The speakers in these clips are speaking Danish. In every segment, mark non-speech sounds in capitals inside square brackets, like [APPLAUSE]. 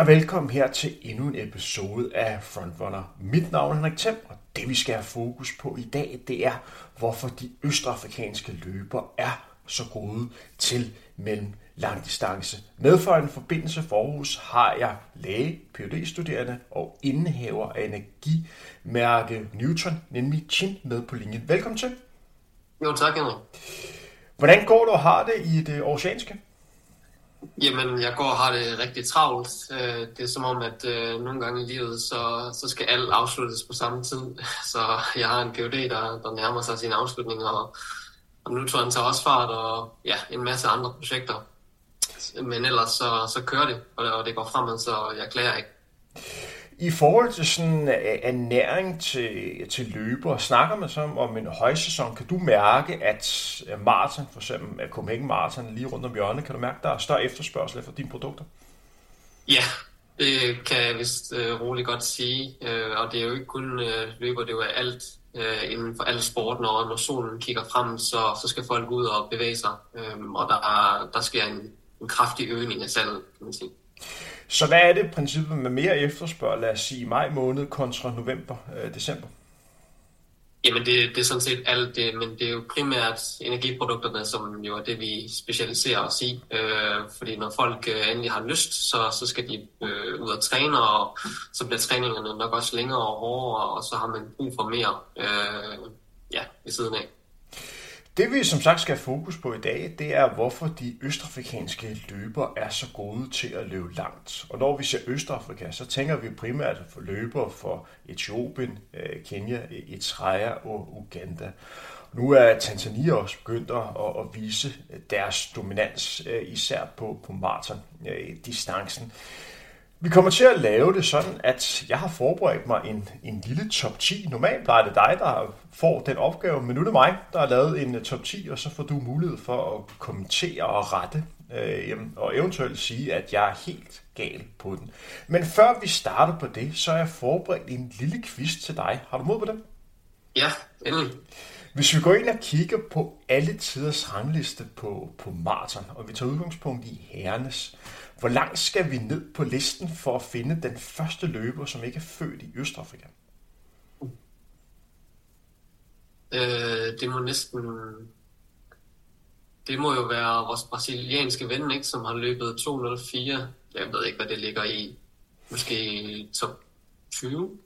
Og velkommen her til endnu en episode af Frontrunner. Mit navn er Henrik Thiem, og det vi skal have fokus på i dag, det er, hvorfor de østafrikanske løber er så gode til mellem langdistance. Med for en forbindelse for Aarhus har jeg læge, phd studerende og indehaver af energimærke Newton, nemlig Chin, med på linjen. Velkommen til. Jo, tak Henrik. Hvordan går du og har det i det oceanske? Jamen, jeg går og har det rigtig travlt. Øh, det er som om, at øh, nogle gange i livet, så, så skal alt afsluttes på samme tid. [LAUGHS] Så jeg har en PhD, der, der nærmer sig sin afslutning, og, og nu tror jeg, tager også fart, og ja, en masse andre projekter. Men ellers så, så kører det, og det, og det går fremad, så jeg klager ikke. I forhold til sådan øh, ernæring til, til løber, snakker man så om en højsæson, kan du mærke, at øh, maraton, for eksempel Copenhagen Marathon lige rundt om hjørnet, kan du mærke, at der er større efterspørgsel efter dine produkter? Ja, det kan jeg vist uh, roligt godt sige. Uh, og det er jo ikke kun uh, løber, det er jo alt uh, inden for al sport. Når, når solen kigger frem, så, så skal folk ud og bevæge sig. Uh, og der, er, der sker en, en kraftig øgning af salget, kan man sige. Så hvad er det princippet med mere efterspørg, lad os sige maj måned kontra november, øh, december? Jamen det, det er sådan set alt det, men det er jo primært energiprodukterne, som jo er det, vi specialiserer os i. Øh, fordi når folk øh, endelig har lyst, så, så skal de øh, ud og træne, og så bliver træningerne nok også længere og hårdere, og så har man brug for mere øh, ja, ved siden af. Det vi som sagt skal have fokus på i dag, det er, hvorfor de østafrikanske løber er så gode til at løbe langt. Og når vi ser Østafrika, så tænker vi primært på løber for Etiopien, øh, Kenya, e- Eritrea og Uganda. Nu er Tanzania også begyndt at, vise deres dominans, øh, især på, på maraton-distancen. Øh, Øh, vi kommer til at lave det sådan, at jeg har forberedt mig en, en lille top 10. Normalt plejer det dig, der får den opgave, men nu er det mig, der har lavet en top 10, og så får du mulighed for at kommentere og rette, øh, og eventuelt sige, at jeg er helt gal på den. Men før vi starter på det, så er jeg forberedt en lille quiz til dig. Har du mod på det? Ja, endelig. Hvis vi går ind og kigger på alle tiders rangliste på, på maraton, og vi tager udgangspunkt i herrenes, hvor langt skal vi ned på listen for at finde den første løber, som ikke er født i Østafrika? Øh, det må næsten... Det må jo være vores brasilianske ven, ikke, som har løbet 204. Jeg ved ikke, hvad det ligger i. Måske top 20?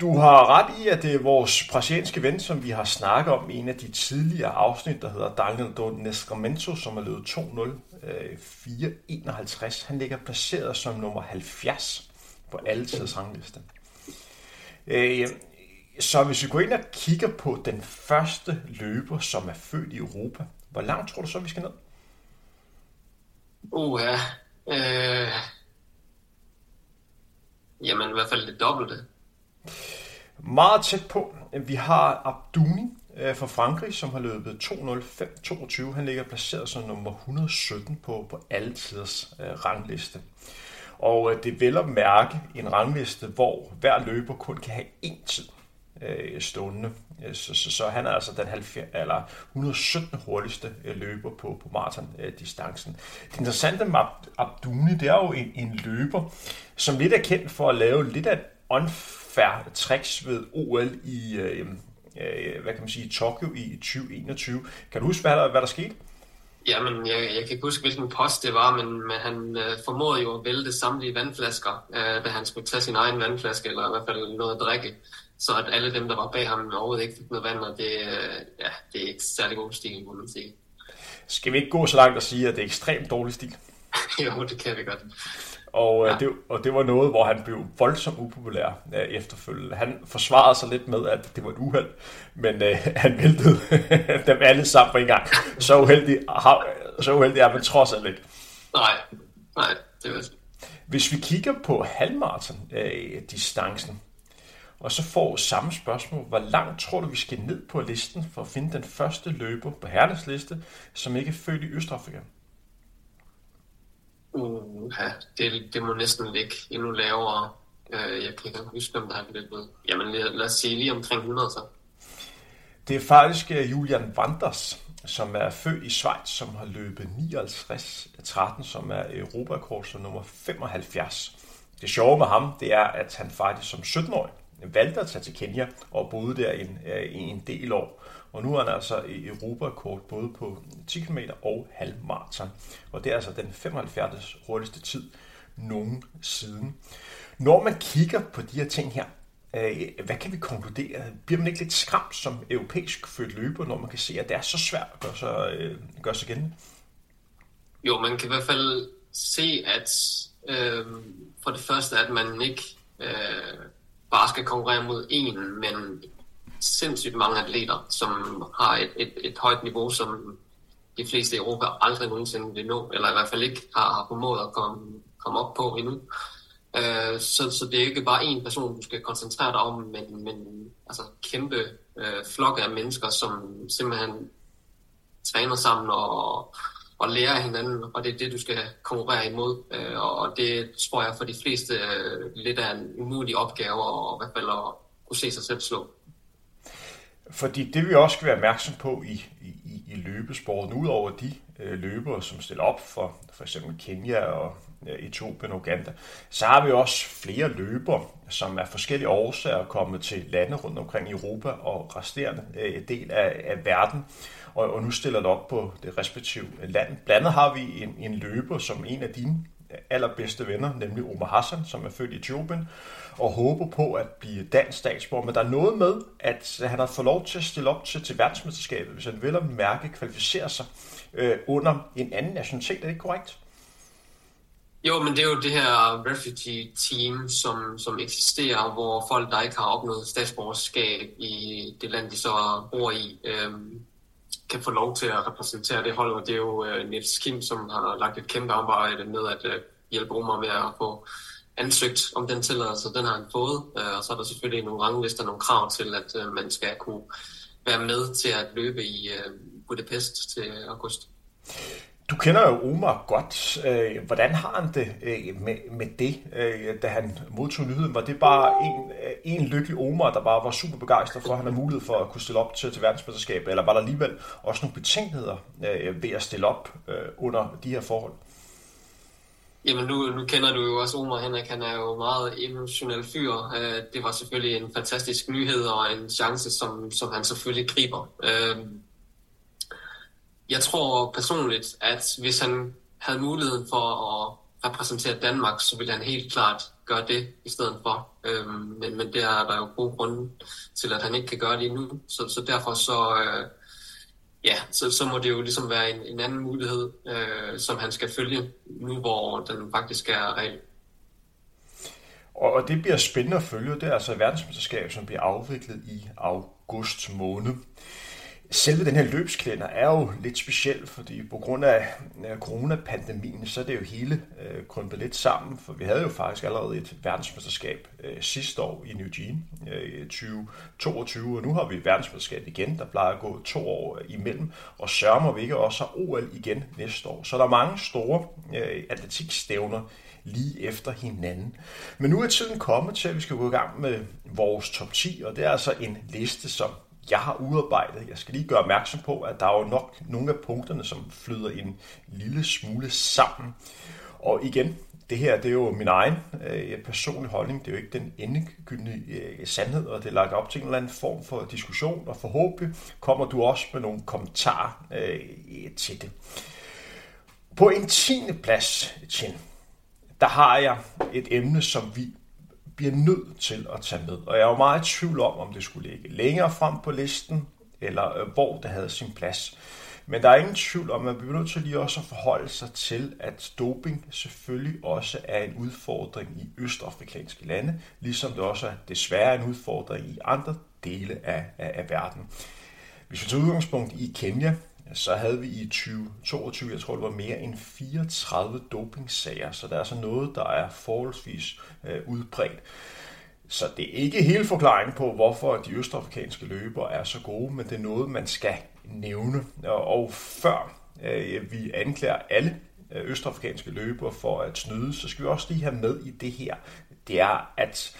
Du har ret i, at det er vores brasilianske ven, som vi har snakket om i en af de tidligere afsnit, der hedder Daniel do Nescamento, som er løbet 2.04.51. Han ligger placeret som nummer 70 på alle tiders rangliste. Øh, så hvis vi går ind og kigger på den første løber, som er født i Europa, hvor langt tror du så, vi skal ned? Uh, ja. Øh, Jamen i hvert fald det dobbelte. Meget tæt på. Vi har Abduni øh, fra Frankrig, som har løbet 2.05.22. Han ligger placeret som nummer 117 på, på alle tiders øh, rangliste. Og øh, det er vel at mærke en rangliste, hvor hver løber kun kan have én tid øh, stående. Øh, så, så, så han er altså den 70, eller 117 hurtigste øh, løber på, på maraton-distancen. Det interessante med Abduni, det er jo en, en løber, som lidt er kendt for at lave lidt af unfair tricks ved OL i, øh, øh, hvad kan man sige, Tokyo i 2021. Kan du huske, hvad der, hvad der skete? Jamen, jeg, jeg kan ikke huske, hvilken post det var, men, men han øh, formåede jo at vælte samtlige vandflasker, øh, da han skulle tage sin egen vandflaske, eller i hvert fald noget at drikke så at alle dem, der var bag ham, overhovedet ikke fik noget vand, og det, øh, ja, det er ikke særlig god stil, må man sige. Skal vi ikke gå så langt og sige, at det er ekstremt dårlig stil? [LAUGHS] jo, det kan vi godt. Og, øh, ja. det, og det var noget, hvor han blev voldsomt upopulær uh, efterfølgende. Han forsvarede sig lidt med, at det var et uheld, men uh, [LAUGHS] han væltede [LAUGHS] dem alle sammen på en gang. Så uheldig, så uheldig er man trods alt ikke. Nej, nej, det er Hvis vi kigger på halvmarathon-distancen, og så får samme spørgsmål, hvor langt tror du, vi skal ned på listen for at finde den første løber på herrenes liste, som ikke er født i Østafrika? Uh, ja, det, det må næsten ligge endnu lavere. Uh, jeg kan ikke huske, hvem der har løbet. Jamen lad, os sige lige omkring 100 så. Det er faktisk uh, Julian Vanders som er født i Schweiz, som har løbet 59-13, som er Europakort som nummer 75. Det sjove med ham, det er, at han faktisk som 17-årig valgte at tage til Kenya og boede der en, i en del år. Og nu er han altså i Europakort både på 10 km og halvmarathon. Og det er altså den 75. hurtigste tid nogensinde. Når man kigger på de her ting her, øh, hvad kan vi konkludere? Bliver man ikke lidt skræmt som europæisk født løber, når man kan se, at det er så svært at gøre sig, øh, gøre sig igen? Jo, man kan i hvert fald se, at øh, for det første, at man ikke øh, bare skal konkurrere mod en, men sindssygt mange atleter, som har et, et, et højt niveau, som de fleste i Europa aldrig nogensinde vil nå, eller i hvert fald ikke har, har formået at komme, komme op på endnu. Øh, så, så det er ikke bare én person, du skal koncentrere dig om, men, men altså kæmpe øh, flokke af mennesker, som simpelthen træner sammen og, og lære af hinanden, og det er det, du skal konkurrere imod. Øh, og det tror jeg for de fleste øh, lidt af en umulig opgave, og i hvert fald at kunne se sig selv slå. Fordi det vi også skal være opmærksom på i, i, i løbesporten, udover de øh, løbere, som stiller op for for eksempel Kenya og øh, Etiopien og Uganda, så har vi også flere løbere, som af forskellige årsager er kommet til lande rundt omkring i Europa og resterende øh, del af, af verden, og, og nu stiller det op på det respektive land. Blandt andet har vi en, en løber, som en af dine allerbedste venner, nemlig Omar Hassan, som er født i Etiopien, og håber på at blive dansk statsborger. Men der er noget med, at han har fået lov til at stille op til, til verdensmesterskabet, hvis han vil at mærke kvalificere sig øh, under en anden nationalitet. Er det korrekt? Jo, men det er jo det her refugee team, som, som eksisterer, hvor folk, der ikke har opnået statsborgerskab i det land, de så bor i, øh, kan få lov til at repræsentere det hold, og det er jo øh, Niels Kim, som har lagt et kæmpe arbejde med at øh, hjælpe Omar med at få ansøgt om den tilladelse, den har han fået, øh, og så er der selvfølgelig nogle ranglister, nogle krav til, at øh, man skal kunne være med til at løbe i øh, Budapest til august. Du kender jo Omar godt. Øh, hvordan har han det øh, med, med det, øh, da han modtog nyheden? Var det bare en, en lykkelig Omar, der bare var super begejstret for, at han har mulighed for at kunne stille op til, til verdensmesterskabet? Eller var der alligevel også nogle betænkeligheder ved at stille op under de her forhold? Jamen nu, nu kender du jo også Omar Henrik, han er jo meget emotionel fyr. Det var selvfølgelig en fantastisk nyhed og en chance, som, som han selvfølgelig griber jeg tror personligt, at hvis han havde muligheden for at repræsentere Danmark, så ville han helt klart gøre det i stedet for. Øhm, men, men det er der jo gode grunde til, at han ikke kan gøre det endnu. Så, så derfor så, øh, ja, så, så må det jo ligesom være en, en anden mulighed, øh, som han skal følge nu, hvor den faktisk er reel. Og det bliver spændende at følge. Det er altså et verdensmesterskab, som bliver afviklet i august måned. Selve den her løbskalender er jo lidt speciel, fordi på grund af coronapandemien, så er det jo hele øh, krympet lidt sammen, for vi havde jo faktisk allerede et verdensmesterskab øh, sidste år i New Jean øh, 2022, og nu har vi et verdensmesterskab igen, der plejer at gå to år øh, imellem, og sørger vi ikke også har OL igen næste år. Så der er mange store øh, atletikstævner lige efter hinanden. Men nu er tiden kommet til, at vi skal gå i gang med vores top 10, og det er altså en liste, som jeg har udarbejdet. Jeg skal lige gøre opmærksom på, at der er jo nok nogle af punkterne, som flyder en lille smule sammen. Og igen, det her det er jo min egen øh, personlige holdning. Det er jo ikke den endegyldige øh, sandhed, og det er lagt op til en eller anden form for diskussion, og forhåbentlig kommer du også med nogle kommentarer øh, til det. På en tiende plads, Chen, der har jeg et emne, som vi bliver nødt til at tage med. Og jeg var meget i tvivl om, om det skulle ligge længere frem på listen, eller øh, hvor det havde sin plads. Men der er ingen tvivl om, at man bliver nødt til lige også at forholde sig til, at doping selvfølgelig også er en udfordring i østafrikanske lande, ligesom det også er desværre en udfordring i andre dele af, af, af verden. Hvis vi tager udgangspunkt i Kenya, så havde vi i 2022, jeg tror det var mere end 34 dopingsager, så der er altså noget, der er forholdsvis øh, udbredt. Så det er ikke hele forklaringen på, hvorfor de østafrikanske løbere er så gode, men det er noget, man skal nævne. Og, og før øh, vi anklager alle øh, østafrikanske løbere for at snyde, så skal vi også lige have med i det her. Det er, at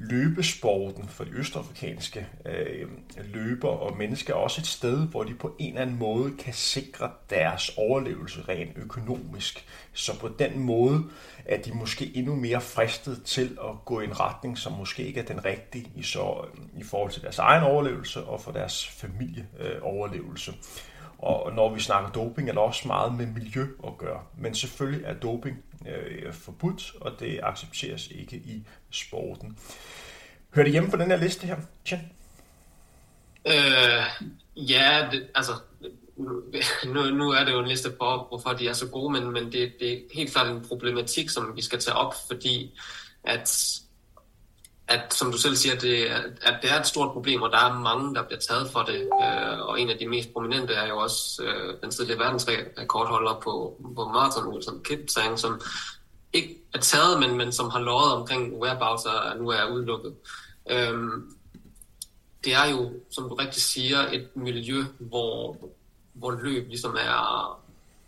løbesporten for de østafrikanske øh, løber og mennesker er også et sted, hvor de på en eller anden måde kan sikre deres overlevelse rent økonomisk. Så på den måde er de måske endnu mere fristet til at gå i en retning, som måske ikke er den rigtige i, så, øh, i forhold til deres egen overlevelse og for deres familieoverlevelse. Øh, og når vi snakker doping, er der også meget med miljø at gøre. Men selvfølgelig er doping øh, forbudt, og det accepteres ikke i sporten. Hører det hjemme på den her liste her, Chen? Øh, ja, det, altså nu, nu er det jo en liste på, hvorfor de er så gode, men, men det, det er helt klart en problematik, som vi skal tage op, fordi at at, som du selv siger, det, at det er et stort problem, og der er mange, der bliver taget for det. Øh, og en af de mest prominente er jo også øh, den tidligere verdensrekordholder på, på maraton, Wilson Kipsang, som ikke er taget, men, men som har lovet omkring whereabouts og nu er udelukket. Øh, det er jo, som du rigtig siger, et miljø, hvor, hvor løb ligesom er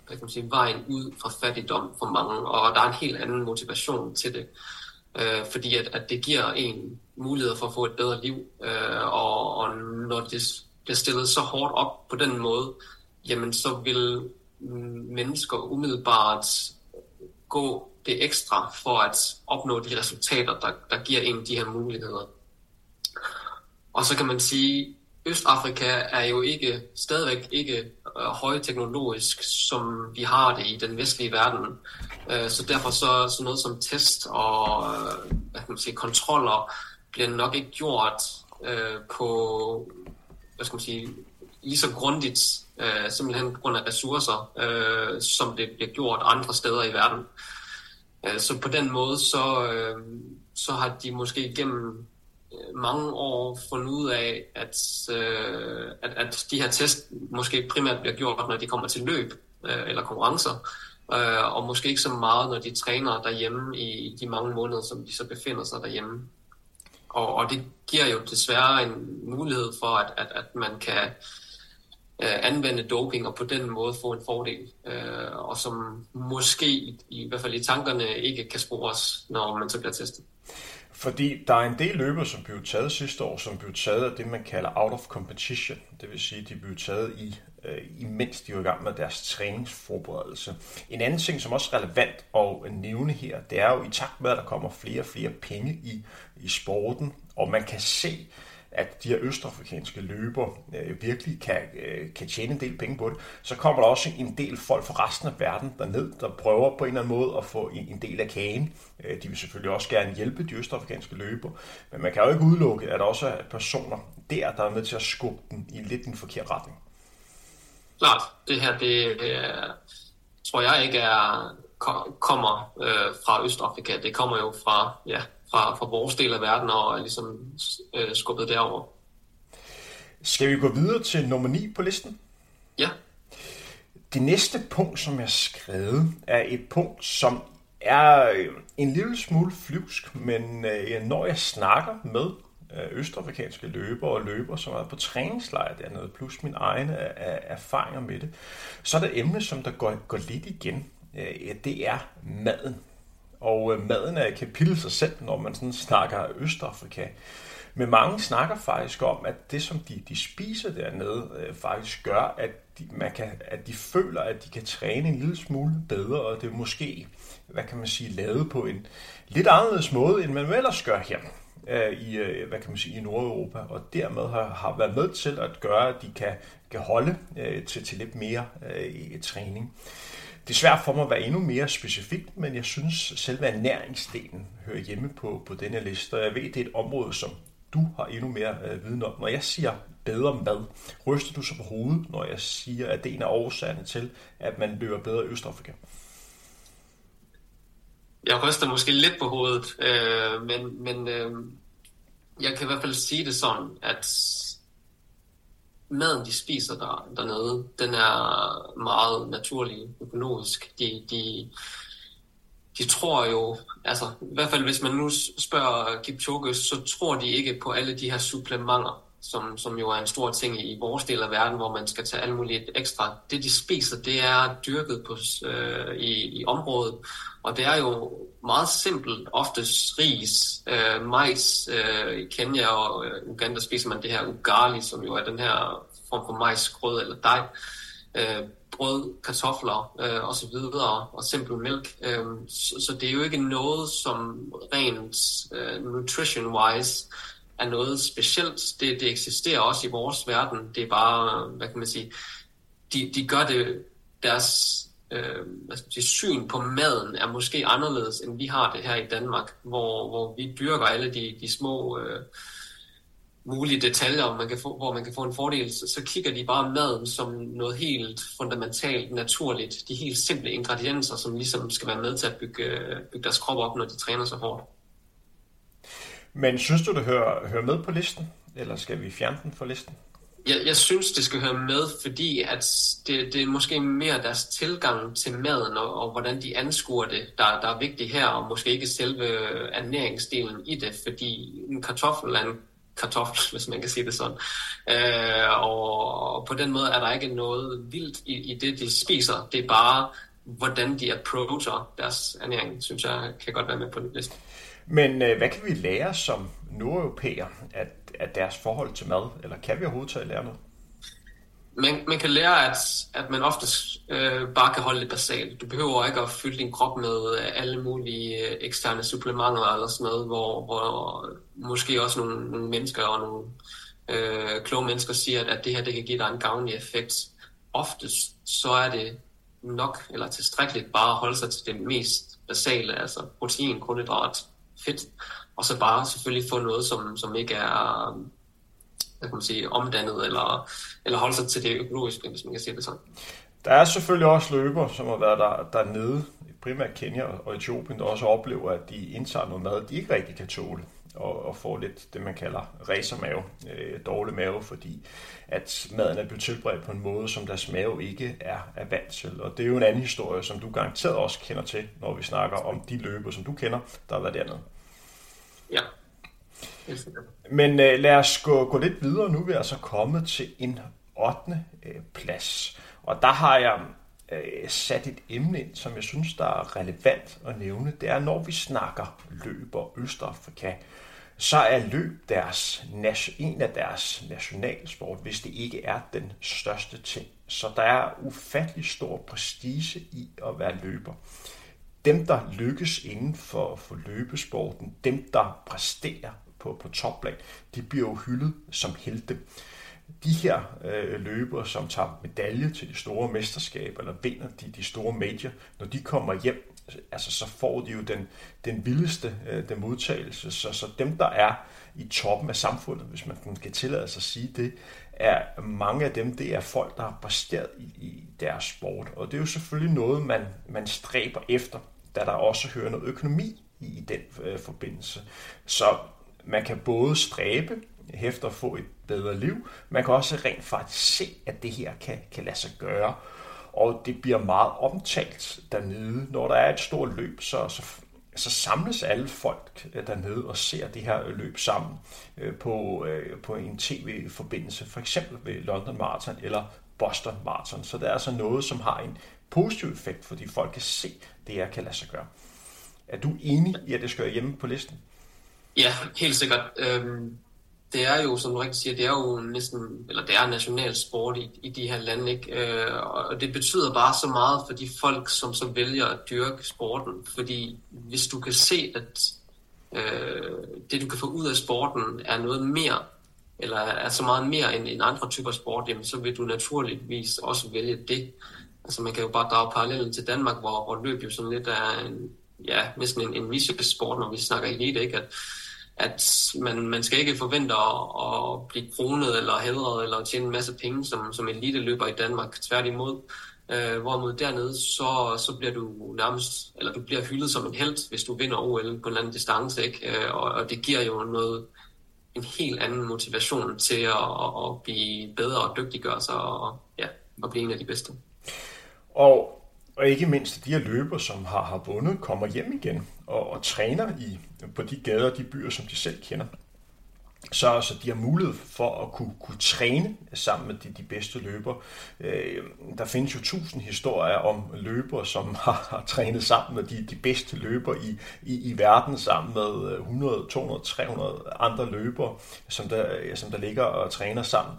hvad kan man sige, vejen ud fra fattigdom for mange, og der er en helt anden motivation til det øh, øh, fordi at, at det giver en mulighed for at få et bedre liv, øh, og, og når det bliver stillet så hårdt op på den måde, jamen så vil mennesker umiddelbart gå det ekstra for at opnå de resultater, der, der giver en de her muligheder. Og så kan man sige, Østafrika er jo ikke stadigvæk ikke øh, højteknologisk, som vi har det i den vestlige verden. Øh, så derfor så, så noget som test og øh, hvad kan man sige, kontroller bliver nok ikke gjort øh, på hvad skal man sige, lige så grundigt, øh, simpelthen på grund af ressourcer, øh, som det bliver gjort andre steder i verden. Øh, så på den måde, så, øh, så har de måske gennem øh, mange år fundet ud af, at, øh, at, at de her test måske primært bliver gjort, når de kommer til løb øh, eller konkurrencer, øh, og måske ikke så meget, når de træner derhjemme i i de mange måneder, som de så befinder sig derhjemme. Og, og det giver jo desværre en mulighed for, at, at, at man kan øh, anvende doping og på den måde få en fordel, øh, og som måske i, i hvert fald i tankerne ikke kan spores, når man så bliver testet. Fordi der er en del løbere, som blev taget sidste år, som blev taget af det, man kalder out of competition. Det vil sige, at de blev taget i, øh, imens de var i gang med deres træningsforberedelse. En anden ting, som også er relevant at nævne her, det er jo i takt med, at der kommer flere og flere penge i, i sporten, og man kan se, at de her østafrikanske løber øh, virkelig kan, øh, kan tjene en del penge på det, så kommer der også en del folk fra resten af verden derned, der prøver på en eller anden måde at få en, en del af kagen. Øh, de vil selvfølgelig også gerne hjælpe de østafrikanske løber, men man kan jo ikke udelukke, at der også er personer der, der er med til at skubbe den i lidt en forkert retning. Klart, det her, det, det tror jeg ikke er, kommer øh, fra Østafrika. Det kommer jo fra ja, fra, fra vores del af verden og er ligesom øh, skubbet derover. Skal vi gå videre til nummer 9 på listen? Ja. Det næste punkt, som jeg har skrevet, er et punkt, som er øh, en lille smule flyvsk, men øh, når jeg snakker med øh, østafrikanske løbere og løbere, som er på træningslejr dernede, plus mine egne erfaringer med det, så er der et emne, som der går, går lidt igen. Det er maden. Og øh, maden er et kapitel sig selv, når man sådan snakker Østafrika. Men mange snakker faktisk om, at det, som de, de spiser dernede, øh, faktisk gør, at de, man kan, at de føler, at de kan træne en lille smule bedre, og det er måske, hvad kan man sige, lavet på en lidt anderledes måde, end man ellers gør her øh, i, øh, hvad kan man sige, i Nordeuropa, og dermed har, har været med til at gøre, at de kan, kan holde øh, til, til lidt mere øh, træning. Det er svært for mig at være endnu mere specifikt, men jeg synes, at selve ernæringsdelen hører hjemme på, på denne liste, og jeg ved, det er et område, som du har endnu mere øh, viden om. Når jeg siger bedre mad, ryster du så på hovedet, når jeg siger, at det er en af årsagerne til, at man løber bedre i Østafrika? Jeg ryster måske lidt på hovedet, øh, men, men øh, jeg kan i hvert fald sige det sådan, at maden, de spiser der, dernede, den er meget naturlig, økologisk. De, de, de tror jo, altså i hvert fald hvis man nu spørger Kipchoge, så tror de ikke på alle de her supplementer som, som jo er en stor ting i vores del af verden, hvor man skal tage alt muligt ekstra. Det, de spiser, det er dyrket på, øh, i, i området, og det er jo meget simpelt, oftest ris, øh, majs. Øh, I Kenya og øh, Uganda spiser man det her ugali, som jo er den her form for majsgrød eller dej. Øh, brød, kartofler øh, og så videre, og simpel mælk. Øh, så, så det er jo ikke noget, som rent øh, nutrition-wise er noget specielt. Det, det eksisterer også i vores verden. Det er bare, hvad kan man sige, de, de gør det, deres øh, altså, syn på maden er måske anderledes, end vi har det her i Danmark, hvor, hvor vi dyrker alle de, de små øh, mulige detaljer, man kan få, hvor man kan få en fordel, så, så kigger de bare maden som noget helt fundamentalt, naturligt. De helt simple ingredienser, som ligesom skal være med til at bygge, øh, bygge deres krop op, når de træner så hårdt. Men synes du, det hører, hører med på listen? Eller skal vi fjerne den fra listen? Jeg, jeg synes, det skal høre med, fordi at det, det er måske mere deres tilgang til maden og, og hvordan de anskuer det, der, der er vigtigt her, og måske ikke selve ernæringsdelen i det, fordi en kartoffel er en kartoffel, [LAUGHS] hvis man kan sige det sådan. Øh, og på den måde er der ikke noget vildt i, i det, de spiser. Det er bare, hvordan de approacher deres ernæring, synes jeg kan godt være med på den liste. Men øh, hvad kan vi lære som nordeuropæer af, af deres forhold til mad? Eller kan vi overhovedet tage lære noget? Man, man kan lære, at, at man ofte øh, bare kan holde det basalt. Du behøver ikke at fylde din krop med øh, alle mulige øh, eksterne supplementer eller sådan noget, hvor, hvor måske også nogle, nogle mennesker og nogle øh, kloge mennesker siger, at, at det her det kan give dig en gavnlig effekt. Oftest så er det nok eller tilstrækkeligt bare at holde sig til det mest basale, altså protein, kulhydrat, fedt, og så bare selvfølgelig få noget, som, som ikke er hvad kan man sige, omdannet eller, eller holde sig til det økologiske, hvis man kan sige det sådan. Der er selvfølgelig også løber, som har været der, dernede, primært Kenya og Etiopien, der også oplever, at de indtager noget mad, de ikke rigtig kan tåle og, og får lidt det, man kalder racermave, øh, dårlig mave, fordi at maden er blevet tilberedt på en måde, som deres mave ikke er, er vant til. Og det er jo en anden historie, som du garanteret også kender til, når vi snakker om de løber, som du kender, der har været dernede. Ja. Men øh, lad os gå, gå lidt videre. Nu er vi altså kommet til en 8. Øh, plads. Og der har jeg øh, sat et emne ind, som jeg synes, der er relevant at nævne. Det er, når vi snakker løb og Østafrika, så er løb deres, en af deres nationalsport, hvis det ikke er den største ting. Så der er ufattelig stor prestige i at være løber. Dem, der lykkes inden for, for løbesporten, dem, der præsterer på, på topplan, de bliver jo hyldet som helte. De her øh, løbere, som tager medalje til de store mesterskaber, eller vinder de, de store major, når de kommer hjem, altså, så får de jo den, den vildeste øh, den modtagelse. Så, så dem, der er i toppen af samfundet, hvis man kan tillade sig at sige det, er mange af dem, det er folk, der har præsteret i, i deres sport. Og det er jo selvfølgelig noget, man, man stræber efter, da der også hører noget økonomi i, i den øh, forbindelse. Så man kan både stræbe efter at få et bedre liv, man kan også rent faktisk se, at det her kan, kan lade sig gøre. Og det bliver meget omtalt dernede. Når der er et stort løb, så, så, så samles alle folk øh, dernede og ser det her løb sammen øh, på, øh, på en tv-forbindelse, for eksempel ved London Marathon eller Boston Marathon. Så det er altså noget, som har en positiv effekt, fordi folk kan se, det her kan lade sig gøre. Er du enig i, at det skal være hjemme på listen? Ja, helt sikkert. Øhm, det er jo, som du rigtig siger, det er jo næsten, eller det er national sport i, i de her lande, ikke? Øh, og det betyder bare så meget for de folk, som så vælger at dyrke sporten, fordi hvis du kan se, at øh, det du kan få ud af sporten er noget mere, eller er så meget mere end, end andre typer sport, jamen så vil du naturligvis også vælge det. Altså man kan jo bare drage parallellen til Danmark, hvor, hvor løb jo sådan lidt er en, ja, næsten en, en sport, når vi snakker elite, ikke? At, at man, man skal ikke forvente at, at blive kronet eller hedret eller tjene en masse penge som, som elite-løber i Danmark. Tværtimod. Øh, hvorimod dernede, så, så bliver du nærmest, eller du bliver hyldet som en held, hvis du vinder OL på en eller anden distance, ikke? Øh, og, og det giver jo noget, en helt anden motivation til at, at, at blive bedre og dygtiggøre sig og ja, at blive en af de bedste. Og og ikke mindst de her løber, som har, har vundet, kommer hjem igen og, og træner i, på de gader og de byer, som de selv kender så, så de har mulighed for at kunne, kunne træne sammen med de, de bedste løber. Øh, der findes jo tusind historier om løbere, som [LAUGHS] har, har trænet sammen med de, de bedste løber i, i, i verden, sammen med 100, 200, 300 andre løbere, som der, øh, som der ligger og træner sammen.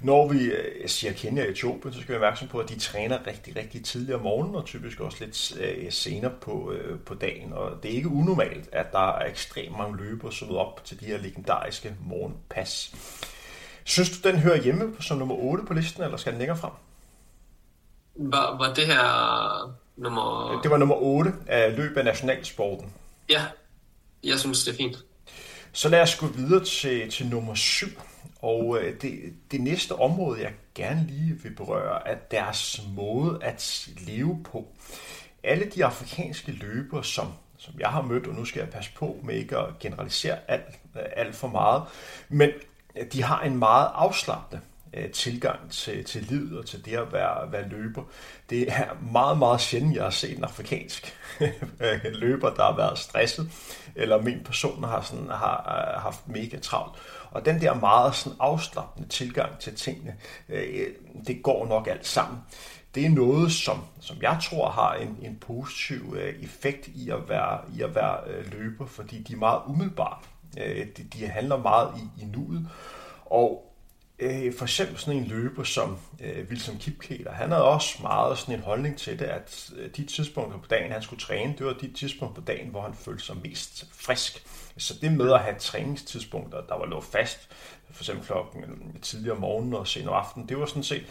Når vi øh, siger Kenya og Etiopien, så skal vi være opmærksom på, at de træner rigtig, rigtig tidligt om morgenen, og typisk også lidt øh, senere på, øh, på dagen. Og det er ikke unormalt, at der er ekstremt mange løbere, som op til de her legendariske morgenpas. Synes du, den hører hjemme som nummer 8 på listen, eller skal den længere frem? Var, var det her nummer... Det var nummer 8 af løb af nationalsporten. Ja, jeg synes, det er fint. Så lad os gå videre til, til nummer 7. Og øh, det, det næste område, jeg gerne lige vil berøre, er deres måde at leve på. Alle de afrikanske løbere, som som jeg har mødt, og nu skal jeg passe på med ikke at generalisere alt, Øh, alt for meget, men øh, de har en meget afslappende øh, tilgang til, til livet og til det at være, være løber. Det er meget, meget sjældent, jeg har set en afrikansk løber, der har været stresset, eller min person har, sådan, har haft mega travlt. Og den der meget sådan afslappende tilgang til tingene, det går nok alt sammen det er noget, som, som jeg tror har en, en positiv effekt i at være, i at være løber, fordi de er meget umiddelbare. Øh, de, de handler meget i, i nuet. Og øh, for eksempel sådan en løber som øh, Wilson Kipketer, han havde også meget sådan en holdning til det, at øh, de tidspunkter på dagen, han skulle træne, det var de tidspunkter på dagen, hvor han følte sig mest frisk. Så det med at have træningstidspunkter, der var lå fast, for eksempel klokken øh, tidligere om morgenen og senere aften, det var sådan set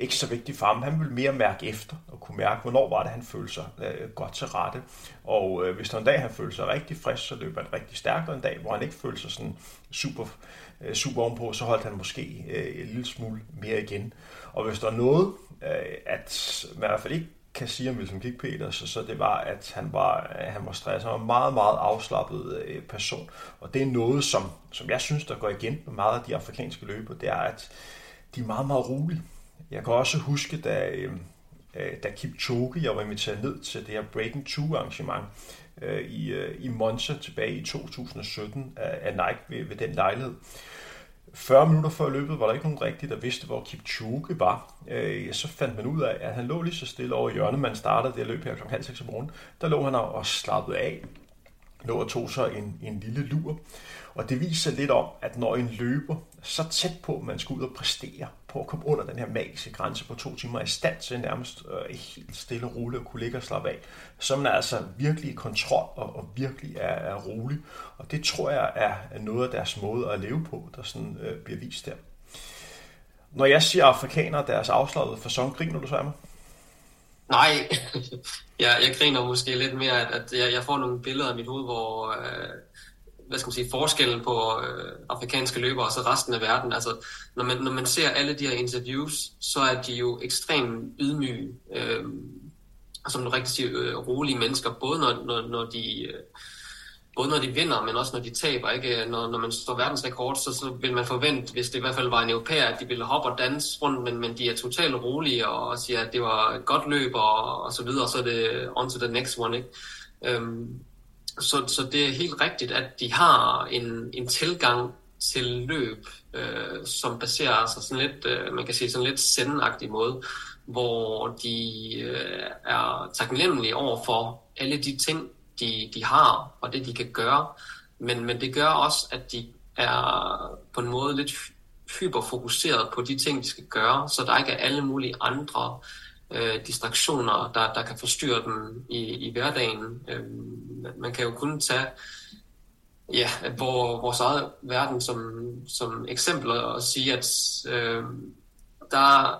ikke så vigtigt for ham. Han ville mere mærke efter og kunne mærke, hvornår var det, han følte sig øh, godt til rette. Og øh, hvis der en dag, han følte sig rigtig frisk, så løb han rigtig stærkt, og en dag, hvor han ikke følte sig sådan super, øh, super ovenpå, så holdt han måske øh, en lille smule mere igen. Og hvis der er noget, øh, at man i hvert fald ikke kan sige om Wilson Kik Peters, så, så det var, at han var, øh, han var stresset. Han var en meget, meget afslappet øh, person. Og det er noget, som, som jeg synes, der går igen med meget af de afrikanske løber, det er, at de er meget, meget rolige. Jeg kan også huske, da, øhm, øh, da Kipchoge, jeg var inviteret ned til det her Breaking 2 arrangement øh, i, øh, i Monza tilbage i 2017 af, af Nike ved, ved den lejlighed. 40 minutter før løbet var der ikke nogen rigtig, der vidste, hvor Kipchoge var. Øh, så fandt man ud af, at han lå lige så stille over hjørnet. Man startede det løb her kl. halv seks om morgenen. Der lå han og slappede af. Lå og tog sig en, en lille lur. Og det viser lidt om, at når en løber så tæt på, man skal ud og præstere, på at komme under den her magiske grænse på to timer, er i stand til nærmest øh, helt stille og roligt at kunne ligge og slappe af, så man er altså virkelig i kontrol og, og virkelig er, er rolig. Og det tror jeg er noget af deres måde at leve på, der sådan øh, bliver vist der. Når jeg siger afrikanere deres afslappede fasong, griner du så af mig? Nej, [LAUGHS] jeg, jeg griner måske lidt mere, at, at jeg, jeg får nogle billeder af mit hoved, hvor øh, hvad skal man sige, forskellen på øh, afrikanske løbere og så resten af verden. Altså, når man, når man ser alle de her interviews, så er de jo ekstremt ydmyge, øh, og som du rigtig siger, øh, rolige mennesker, både når, når, når de... Øh, både når de vinder, men også når de taber. Ikke? Når, når man står verdensrekord, så, så vil man forvente, hvis det i hvert fald var en europæer, at de ville hoppe og danse rundt, men, men de er totalt rolige og siger, at det var et godt løb og, og så videre, og så er det on to the next one. Ikke? Øhm, så, så det er helt rigtigt, at de har en, en tilgang til løb, øh, som baserer sig sådan lidt, øh, man kan sige sådan lidt sendagtig måde, hvor de øh, er taknemmelige over for alle de ting, de, de har, og det de kan gøre. Men, men det gør også, at de er på en måde lidt hyperfokuseret på de ting, de skal gøre, så der ikke er alle mulige andre øh, distraktioner, der, der kan forstyrre dem i, i hverdagen. Øh, man kan jo kun tage ja, hvor, vores eget verden som, som eksempel og sige, at øh, der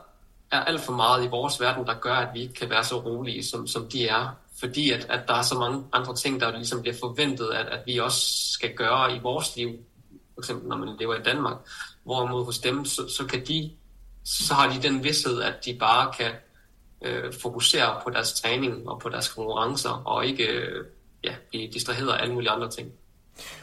er alt for meget i vores verden, der gør, at vi ikke kan være så rolige, som, som de er. Fordi at, at der er så mange andre ting, der ligesom bliver forventet, at, at vi også skal gøre i vores liv. For eksempel når man lever i Danmark. Hvorimod hos dem, så, så kan de så har de den vidshed, at de bare kan øh, fokusere på deres træning og på deres konkurrencer, og ikke øh, ja, blive distraheret af alle mulige andre ting.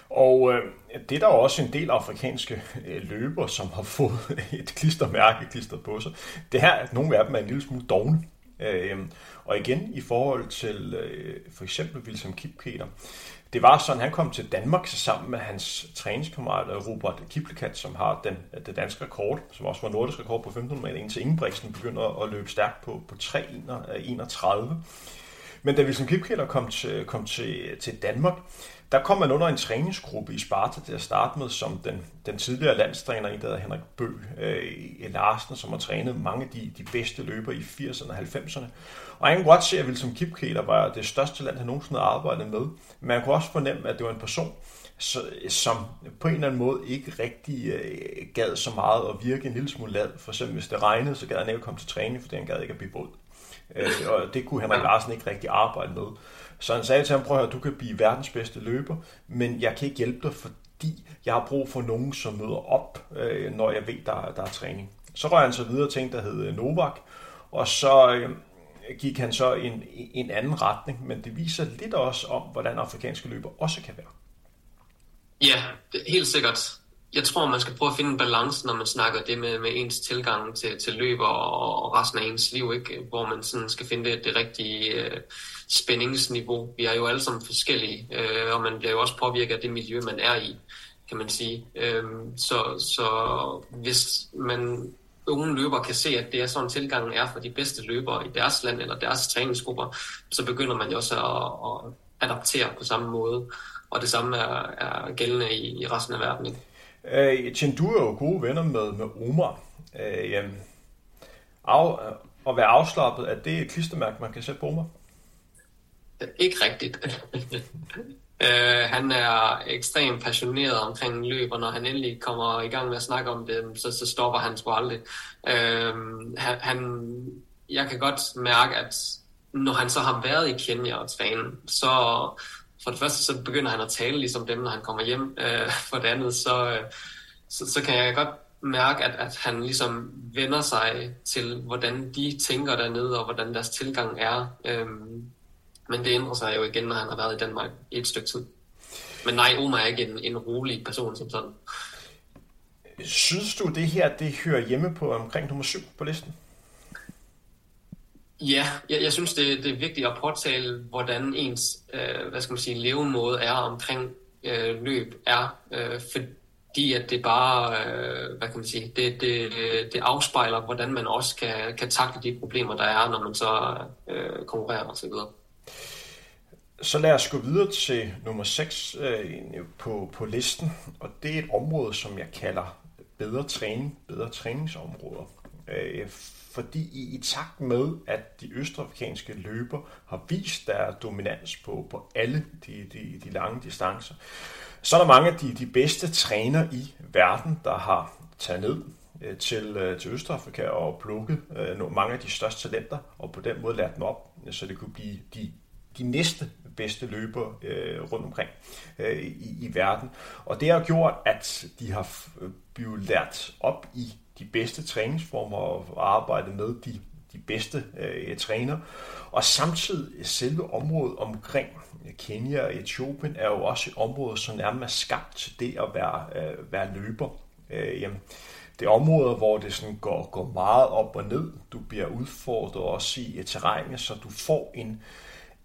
Og øh, det er der jo også en del afrikanske øh, løber, som har fået [LAUGHS] et klistermærke klistret på sig. Det her, at nogle af dem er en lille smule dogne. Øh, og igen i forhold til øh, for eksempel Wilson Kipketer, det var sådan, han kom til Danmark sammen med hans træningskammerat øh, Robert Kiplekat, som har den, øh, det danske rekord, som også var nordisk rekord på 1500 meter, indtil Ingebrigtsen begynder at løbe stærkt på, på 3.31. Øh, Men da Wilson Kipketer kom til, kom til, til Danmark, der kom man under en træningsgruppe i Sparta til at starte med, som den, den tidligere landstræner, en der hedder Henrik Bø øh, Larsen, som har trænet mange af de, de bedste løbere i 80'erne og 90'erne. Og kunne godt se, at Wilson Kipketer var det største land, han nogensinde arbejdet med. Men man kunne også fornemme, at det var en person, som på en eller anden måde ikke rigtig øh, gad så meget at virke en lille smule lad. For eksempel hvis det regnede, så gad han ikke komme til træning, fordi han gad ikke at blive våd. Øh, og det kunne Henrik Larsen ikke rigtig arbejde med. Så han sagde til ham, prøv at høre, du kan blive verdens bedste løber, men jeg kan ikke hjælpe dig, fordi jeg har brug for nogen, som møder op, øh, når jeg ved, der, der er træning. Så røg han så videre til en, der hed Novak, og så øh, gik han så en, en anden retning, men det viser lidt også om, hvordan afrikanske løber også kan være. Ja, helt sikkert jeg tror, man skal prøve at finde en balance, når man snakker det med, med ens tilgang til, til løb og, og resten af ens liv, ikke? hvor man sådan skal finde det, det rigtige øh, spændingsniveau. Vi er jo alle sammen forskellige, øh, og man bliver jo også påvirket af det miljø, man er i, kan man sige. Øh, så, så hvis man unge løbere kan se, at det er sådan tilgangen er for de bedste løbere i deres land eller deres træningsgrupper, så begynder man jo også at, at adaptere på samme måde. Og det samme er, er gældende i, i resten af verden. Ikke? Øh, du er jo gode venner med, med Omar. Øh, jamen, af, at være afslappet, er det et klistermærke, man kan sætte på Omar? Ikke rigtigt. [LAUGHS] øh, han er ekstremt passioneret omkring løb, og når han endelig kommer i gang med at snakke om det, så, så stopper han sgu aldrig. Øh, han, han, jeg kan godt mærke, at når han så har været i Kenya og træne, så, for det første så begynder han at tale ligesom dem, når han kommer hjem. Øh, for det andet, så, øh, så, så kan jeg godt mærke, at, at han ligesom vender sig til, hvordan de tænker dernede, og hvordan deres tilgang er. Øhm, men det ændrer sig jo igen, når han har været i Danmark i et stykke tid. Men nej, Omar er ikke en, en rolig person som sådan. Synes du, det her det hører hjemme på omkring nummer 7 på listen? Ja, jeg, jeg synes, det, det er vigtigt at påtale, hvordan ens øh, hvad skal man sige, levemåde er omkring øh, løb er, øh, fordi at det bare, øh, hvad kan man sige, det, det, det afspejler, hvordan man også kan, kan takle de problemer, der er, når man så øh, konkurrerer osv. Så lad os gå videre til nummer 6 øh, øh, på, på listen, og det er et område, som jeg kalder bedre træning, bedre træningsområder. Øh, fordi i, i takt med, at de østafrikanske løber har vist deres dominans på, på alle de, de, de lange distancer, så er der mange af de, de bedste træner i verden, der har taget ned øh, til, øh, til Østafrika og plukket øh, mange af de største talenter, og på den måde lært dem op, så det kunne blive de, de næste bedste løber øh, rundt omkring øh, i, i verden. Og det har gjort, at de har øh, blevet lært op i de bedste træningsformer og arbejdet med de, de bedste øh, træner. Og samtidig selve området omkring Kenya og Etiopien er jo også et område, som nærmest er skabt til det at være, øh, være løber. Øh, jamen, det er områder, hvor det sådan går, går meget op og ned. Du bliver udfordret også i terrænet, så du får en, øh,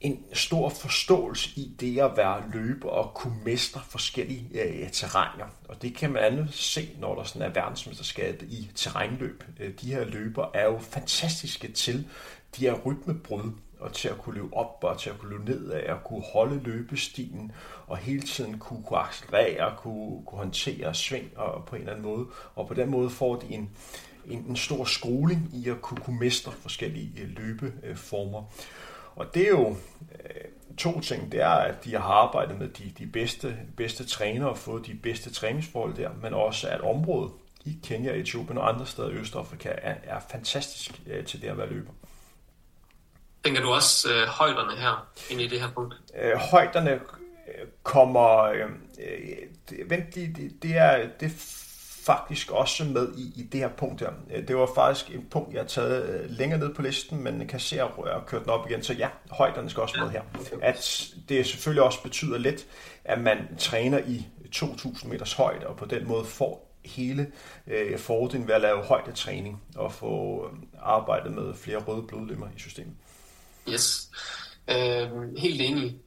en stor forståelse i det at være løber og kunne mestre forskellige øh, terræner. Og det kan man andet se, når der sådan er verdensmesterskab i terrænløb. Øh, de her løber er jo fantastiske til de her rytmebrud, og til at kunne løbe op og til at kunne løbe ned af, og kunne holde løbestilen, og hele tiden kunne, kunne accelerere, kunne, kunne håndtere sving og på en eller anden måde. Og på den måde får de en, en, en stor skoling i at kunne, kunne mestre forskellige øh, løbeformer. Og det er jo øh, to ting. Det er, at de har arbejdet med de, de bedste, bedste trænere og fået de bedste træningsforhold der, men også at området i Kenya, Etiopien og andre steder i Østafrika er, er fantastisk øh, til det at være løber. Tænker du også øh, højderne her ind i det her punkt? Øh, højderne øh, kommer... Øh, øh, vent, det, det, det, er, det faktisk også med i, i det her punkt her. Øh, det var faktisk et punkt, jeg har taget øh, længere ned på listen, men kan se, at jeg har kørt den op igen. Så ja, højderne skal også med her. At det selvfølgelig også betyder lidt, at man træner i 2.000 meters højde, og på den måde får hele øh, fordelen ved at lave højdetræning og få øh, arbejdet med flere røde blodlemmer i systemet. Yes, øh, helt enig.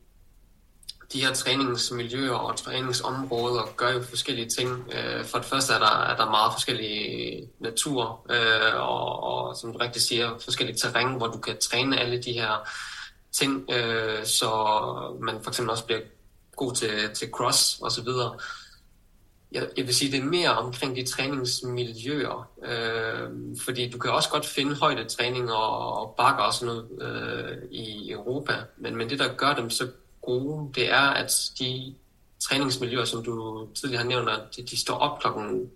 De her træningsmiljøer og træningsområder gør jo forskellige ting. Øh, for det første er der, er der meget forskellige natur, øh, og, og som du rigtig siger, forskellige terræn, hvor du kan træne alle de her ting, øh, så man for eksempel også bliver god til, til cross og så videre. Jeg, jeg vil sige, det er mere omkring de træningsmiljøer, øh, fordi du kan også godt finde højdetræning og, og bakker og sådan noget øh, i Europa, men, men det, der gør dem så gode, det er, at de træningsmiljøer, som du tidligere har nævnt, de, de står op klokken,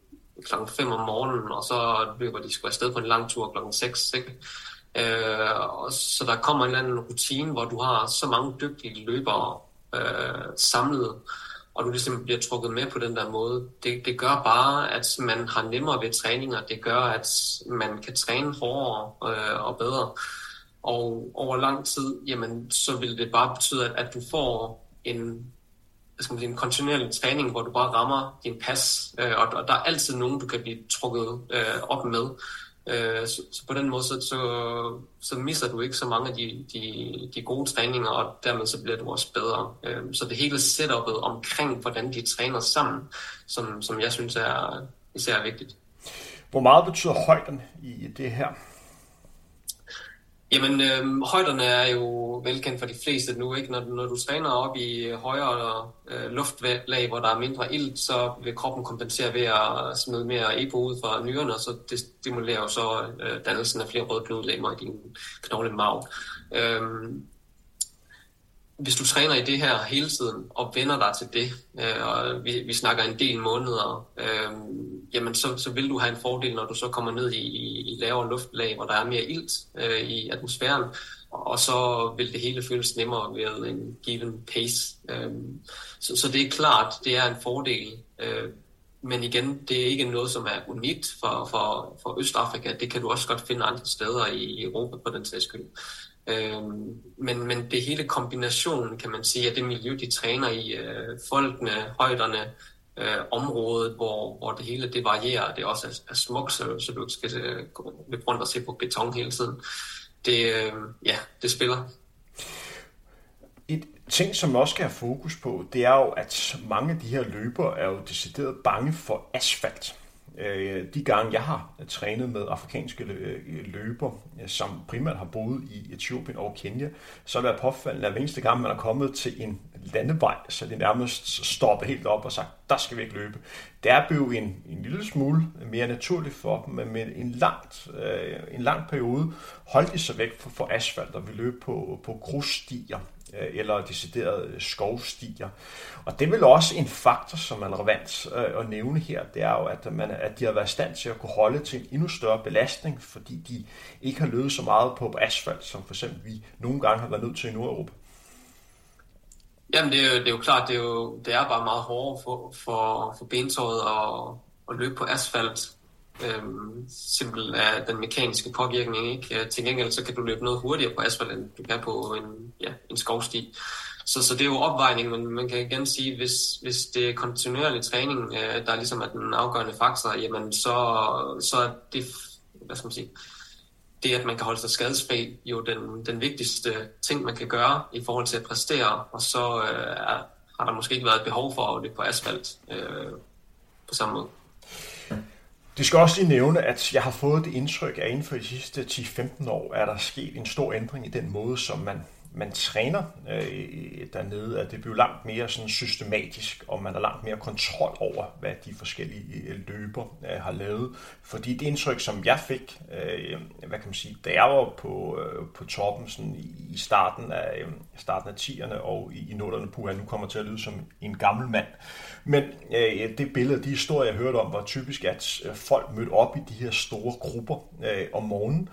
klokken 5 om morgenen, og så løber de sgu afsted på en lang tur klokken 6, ikke? Øh, og så der kommer en eller anden rutine, hvor du har så mange dygtige løbere øh, samlet, og du ligesom bliver trukket med på den der måde. Det, det gør bare, at man har nemmere ved træninger. Det gør, at man kan træne hårdere øh, og bedre. Og over lang tid, jamen, så vil det bare betyde, at, at du får en, hvad skal man sige, en kontinuerlig træning, hvor du bare rammer din pas. Øh, og, og der er altid nogen, du kan blive trukket øh, op med. Øh, så, så på den måde, så, så, så misser du ikke så mange af de, de, de gode træninger, og dermed så bliver du også bedre. Øh, så det hele setupet omkring, hvordan de træner sammen, som, som jeg synes er især vigtigt. Hvor meget betyder højden i det her? Jamen, øh, højderne er jo velkendt for de fleste nu, ikke? Når, når du træner op i højere øh, luftlag, hvor der er mindre ilt, så vil kroppen kompensere ved at smide mere EPO ud fra nyrerne, og så det stimulerer jo så øh, dannelsen af flere røde blodlemmer i din knoglemarv. Øh, hvis du træner i det her hele tiden og vender dig til det, øh, og vi, vi snakker en del måneder, øh, jamen så, så vil du have en fordel, når du så kommer ned i, i, i lavere luftlag, hvor der er mere ilt øh, i atmosfæren, og så vil det hele føles nemmere ved en given pace. Øh, så, så det er klart, det er en fordel. Øh, men igen, det er ikke noget, som er unikt for, for, for Østafrika. Det kan du også godt finde andre steder i Europa på den sags skyld. Øh, men, men det hele kombinationen, kan man sige, af det miljø, de træner i, øh, folkene, højderne, øh, området, hvor, hvor det hele det varierer, det også er, er smukt, så, så du ikke skal øh, løbe rundt og se på beton hele tiden. Det, øh, ja, det spiller. Et ting, som også skal have fokus på, det er jo, at mange af de her løbere er jo decideret bange for asfalt. Øh, de gange, jeg har trænet med afrikanske øh, løber, som primært har boet i Etiopien og Kenya, så er det påfaldende, at hver eneste gang, man er kommet til en landevej, så det nærmest stoppet helt op og sagt, der skal vi ikke løbe. Det er blevet en, en lille smule mere naturligt for dem, men med en, langt, øh, en lang periode holdt de sig væk fra, for asfalt, og vi løb på, på grusstier Øh, eller deciderede øh, skovstier. Og det er vel også en faktor, som er relevant øh, at nævne her, det er jo, at, man, at de har været i stand til at kunne holde til en endnu større belastning, fordi de ikke har løbet så meget på asfalt, som for eksempel vi nogle gange har været nødt til i Nordeuropa. Jamen det er, jo, det er jo klart, det er, jo, det er bare meget hårdere for, for, for bensåret at, at løbe på asfalt, øhm, simpel af den mekaniske påvirkning. Ikke? Øh, til gengæld så kan du løbe noget hurtigere på asfalt, end du kan på en, ja, en skovsti. Så, så det er jo opvejning, men man kan igen sige, hvis, hvis det er kontinuerlig træning, øh, der ligesom er den afgørende faktor, jamen så, så er det, hvad skal man sige, det, at man kan holde sig skadesfri, jo den, den vigtigste ting, man kan gøre i forhold til at præstere, og så øh, er, har der måske ikke været et behov for at på asfalt øh, på samme måde. Det skal også lige nævne, at jeg har fået det indtryk, at inden for de sidste 10-15 år er der sket en stor ændring i den måde, som man man træner øh, dernede, at det bliver langt mere sådan systematisk, og man har langt mere kontrol over, hvad de forskellige øh, løber øh, har lavet. Fordi det indtryk, som jeg fik, øh, hvad kan man sige, da jeg var på, øh, på toppen sådan i starten af, øh, starten af 10'erne og i, i 0'erne, puha, nu kommer til at lyde som en gammel mand. Men øh, det billede, de historier, jeg hørte om, var typisk, at øh, folk mødte op i de her store grupper øh, om morgenen,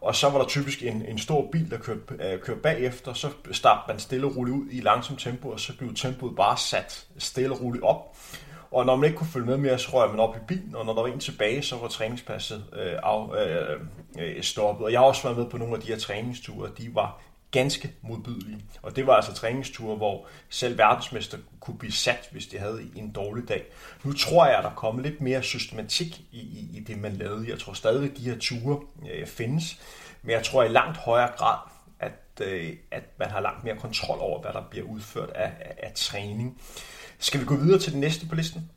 og så var der typisk en, en stor bil, der kørte, øh, kørte bagefter, så startede man stille og roligt ud i langsomt tempo, og så blev tempoet bare sat stille og roligt op. Og når man ikke kunne følge med mere, så røg man op i bilen, og når der var en tilbage, så var træningspasset øh, af, øh, øh, stoppet. Og jeg har også været med på nogle af de her træningsture, de var ganske modbydelige. Og det var altså træningsture, hvor selv verdensmester kunne blive sat, hvis de havde en dårlig dag. Nu tror jeg, at der kommer lidt mere systematik i, i, i det, man lavede. Jeg tror stadig, at de her ture øh, findes, men jeg tror i langt højere grad, at, øh, at man har langt mere kontrol over, hvad der bliver udført af, af, af træning. Skal vi gå videre til den næste på listen?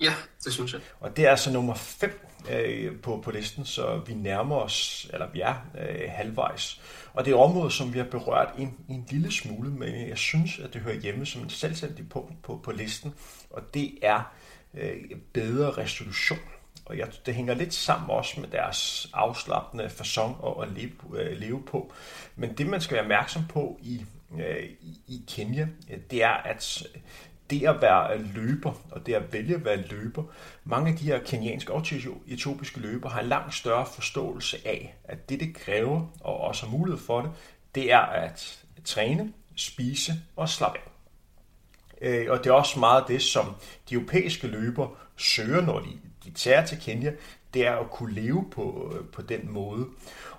Ja, det synes jeg. Og det er altså nummer 5 øh, på, på listen, så vi nærmer os, eller vi er øh, halvvejs. Og det er et område, som vi har berørt en, en lille smule, men jeg synes, at det hører hjemme som en selvstændig punkt på, på listen, og det er øh, bedre resolution. Og jeg, det hænger lidt sammen også med deres afslappende façon at leve, øh, leve på. Men det, man skal være opmærksom på i, øh, i Kenya, øh, det er, at det at være øh, løber, og det at vælge at være løber, mange af de her kenyanske og etiopiske løber har en langt større forståelse af, at det, det kræver, og også har mulighed for det, det er at træne, spise og slappe af. Øh, og det er også meget det, som de europæiske løber søger, når de, de tager til Kenya, det er at kunne leve på, øh, på den måde.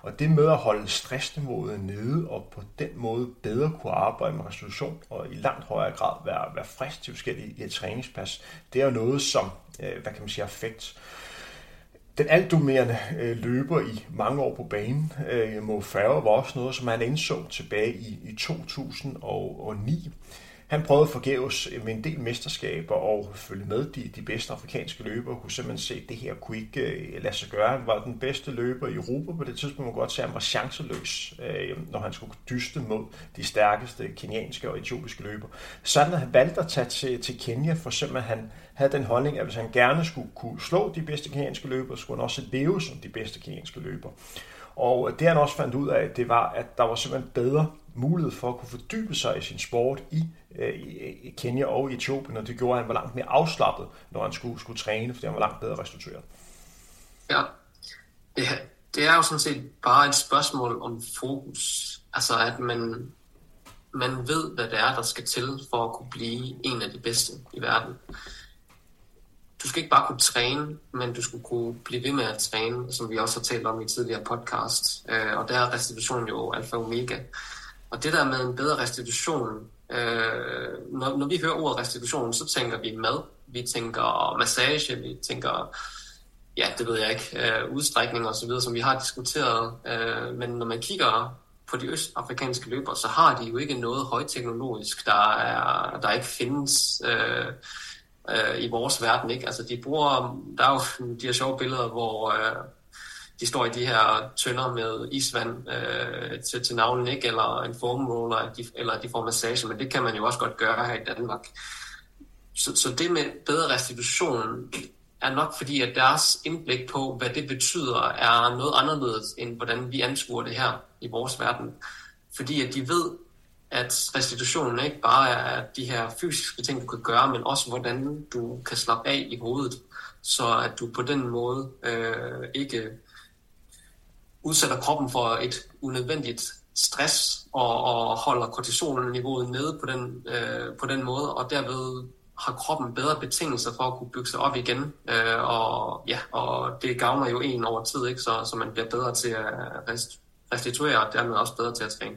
Og det med at holde stressniveauet nede og på den måde bedre kunne arbejde med restitution og i langt højere grad være, være frisk til forskellige i et træningspas, det er jo noget, som, øh, hvad kan man sige, effekt. Den altdominerende øh, løber i mange år på banen, øh, Mo Farah, var også noget, som han indså tilbage i, i 2009 han prøvede forgæves med en del mesterskaber og følge med de, de bedste afrikanske løbere, kunne simpelthen se, at det her kunne ikke uh, lade sig gøre. Han var den bedste løber i Europa på det tidspunkt, man godt se, at han var chanceløs, uh, når han skulle dyste mod de stærkeste kenianske og etiopiske løbere. Sådan at han valgte at tage til, til Kenya, for simpelthen han havde den holdning, at hvis han gerne skulle kunne slå de bedste kenianske løbere, skulle han også leve som de bedste kenianske løbere. Og øh, det han også fandt ud af, det var, at der var simpelthen bedre mulighed for at kunne fordybe sig i sin sport i, øh, i Kenya og i Etiopien, og det gjorde, at han var langt mere afslappet, når han skulle, skulle træne, fordi han var langt bedre restitueret. Ja, det, det er jo sådan set bare et spørgsmål om fokus. Altså at man, man ved, hvad det er, der skal til for at kunne blive en af de bedste i verden du skal ikke bare kunne træne, men du skal kunne blive ved med at træne, som vi også har talt om i tidligere podcast. Øh, og der er restitution jo alfa og omega. Og det der med en bedre restitution, øh, når, når vi hører ordet restitution, så tænker vi mad, vi tænker massage, vi tænker, ja, det ved jeg ikke, øh, udstrækning og så videre, som vi har diskuteret. Øh, men når man kigger på de østafrikanske løbere, så har de jo ikke noget højteknologisk, der, er, der ikke findes. Øh, øh, i vores verden. Ikke? Altså, de bruger, der er jo de her sjove billeder, hvor øh, de står i de her tønder med isvand øh, til, til navlen, ikke? eller en formroller, eller de får massage, men det kan man jo også godt gøre her i Danmark. Så, så det med bedre restitution er nok fordi, at deres indblik på, hvad det betyder, er noget anderledes, end hvordan vi anskuer det her i vores verden. Fordi at de ved, at restitutionen ikke bare er de her fysiske ting, du kan gøre, men også hvordan du kan slappe af i hovedet, så at du på den måde øh, ikke udsætter kroppen for et unødvendigt stress og, og holder kortisolniveauet nede på den, øh, på den måde, og derved har kroppen bedre betingelser for at kunne bygge sig op igen, øh, og, ja, og det gavner jo en over tid, ikke? Så, så man bliver bedre til at restituere, og dermed også bedre til at træne.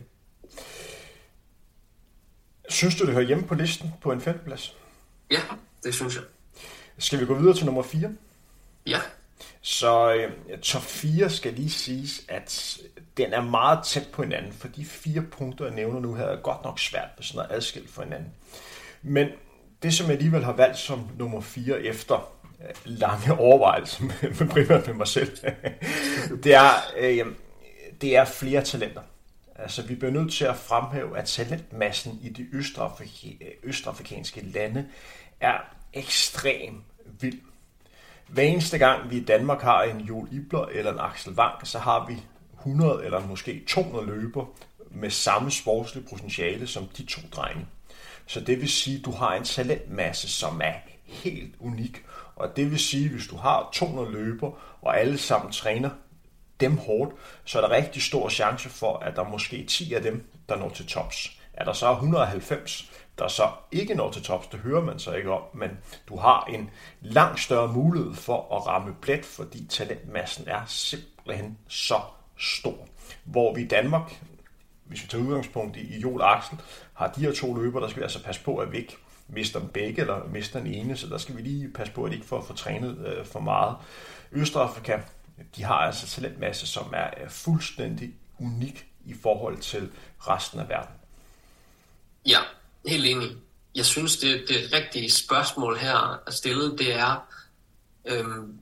Synes du, det hører hjemme på listen på en femteplads? Ja, det synes jeg. Skal vi gå videre til nummer 4? Ja. Så øh, top 4 skal lige siges, at den er meget tæt på hinanden, for de fire punkter, jeg nævner nu havde godt nok svært ved sådan noget adskilt for hinanden. Men det, som jeg alligevel har valgt som nummer 4 efter øh, lange overvejelser, med [LAUGHS] primært med mig selv, [LAUGHS] det er, øh, det er flere talenter. Altså, vi bliver nødt til at fremhæve, at talentmassen i de østafrikanske lande er ekstrem vild. Hver eneste gang vi i Danmark har en Joel Ibler eller en Axel Wang, så har vi 100 eller måske 200 løber med samme sportslige potentiale som de to drenge. Så det vil sige, at du har en talentmasse, som er helt unik. Og det vil sige, at hvis du har 200 løber, og alle sammen træner dem hårdt, så er der rigtig stor chance for, at der måske 10 af dem, der når til tops. Er der så 190, der så ikke når til tops, det hører man så ikke om, men du har en langt større mulighed for at ramme plet, fordi talentmassen er simpelthen så stor. Hvor vi i Danmark, hvis vi tager udgangspunkt i, Joel Axel, har de her to løber, der skal vi altså passe på, at vi ikke mister dem begge, eller mister den ene, så der skal vi lige passe på, at de ikke får for trænet øh, for meget. Østafrika, de har altså talentmasse, som er, er fuldstændig unik i forhold til resten af verden. Ja, helt enig. Jeg synes, det, det rigtige spørgsmål her at stille, det er øhm,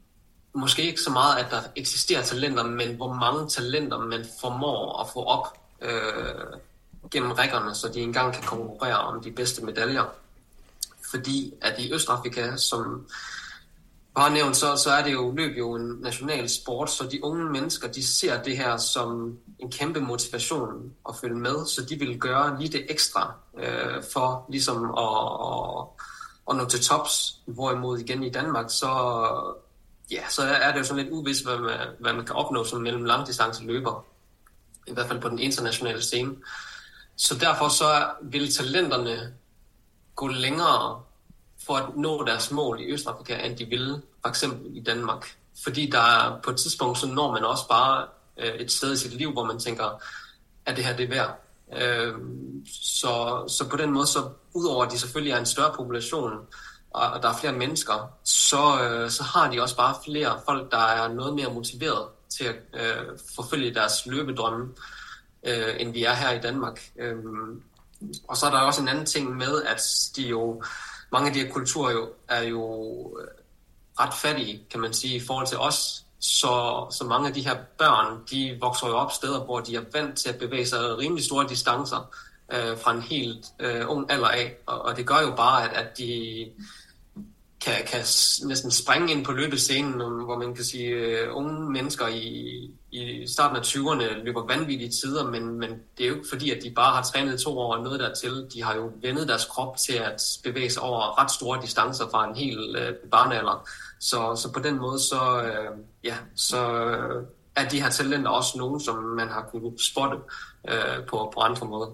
måske ikke så meget, at der eksisterer talenter, men hvor mange talenter man formår at få op øh, gennem rækkerne, så de engang kan konkurrere om de bedste medaljer. Fordi at i Østafrika, som bare nævnt, så, så er det jo løb jo en national sport, så de unge mennesker, de ser det her som en kæmpe motivation at følge med, så de vil gøre lige det ekstra øh, for ligesom at, at, at nå til tops. Hvorimod igen i Danmark, så, ja, så er det jo sådan lidt uvis, hvad man, hvad man kan opnå som mellem langdistance løber. I hvert fald på den internationale scene. Så derfor så vil talenterne gå længere for at nå deres mål i Østafrika, end de ville for eksempel i Danmark. Fordi der er, på et tidspunkt, så når man også bare øh, et sted i sit liv, hvor man tænker, at det her det er værd. Øh, så, så på den måde, så udover at de selvfølgelig er en større population, og der er flere mennesker, så, øh, så har de også bare flere folk, der er noget mere motiveret til at øh, forfølge deres løbedrømme, øh, end vi er her i Danmark. Øh, og så er der også en anden ting med, at de jo, mange af de her kulturer jo, er jo øh, ret fattige, kan man sige, i forhold til os. Så, så mange af de her børn, de vokser jo op steder, hvor de er vant til at bevæge sig rimelig store distancer øh, fra en helt øh, ung alder af. Og, og det gør jo bare, at, at de kan, kan næsten springe ind på løbescenen, hvor man kan sige, uh, unge mennesker i, i starten af 20'erne løber vanvittige tider, men, men det er jo ikke fordi, at de bare har trænet to år og noget dertil. De har jo vendet deres krop til at bevæge sig over ret store distancer fra en hel uh, barnealder. Så, så på den måde, så, uh, ja, så er de her talenter også nogen, som man har kunnet spotte øh, på, på andre måder.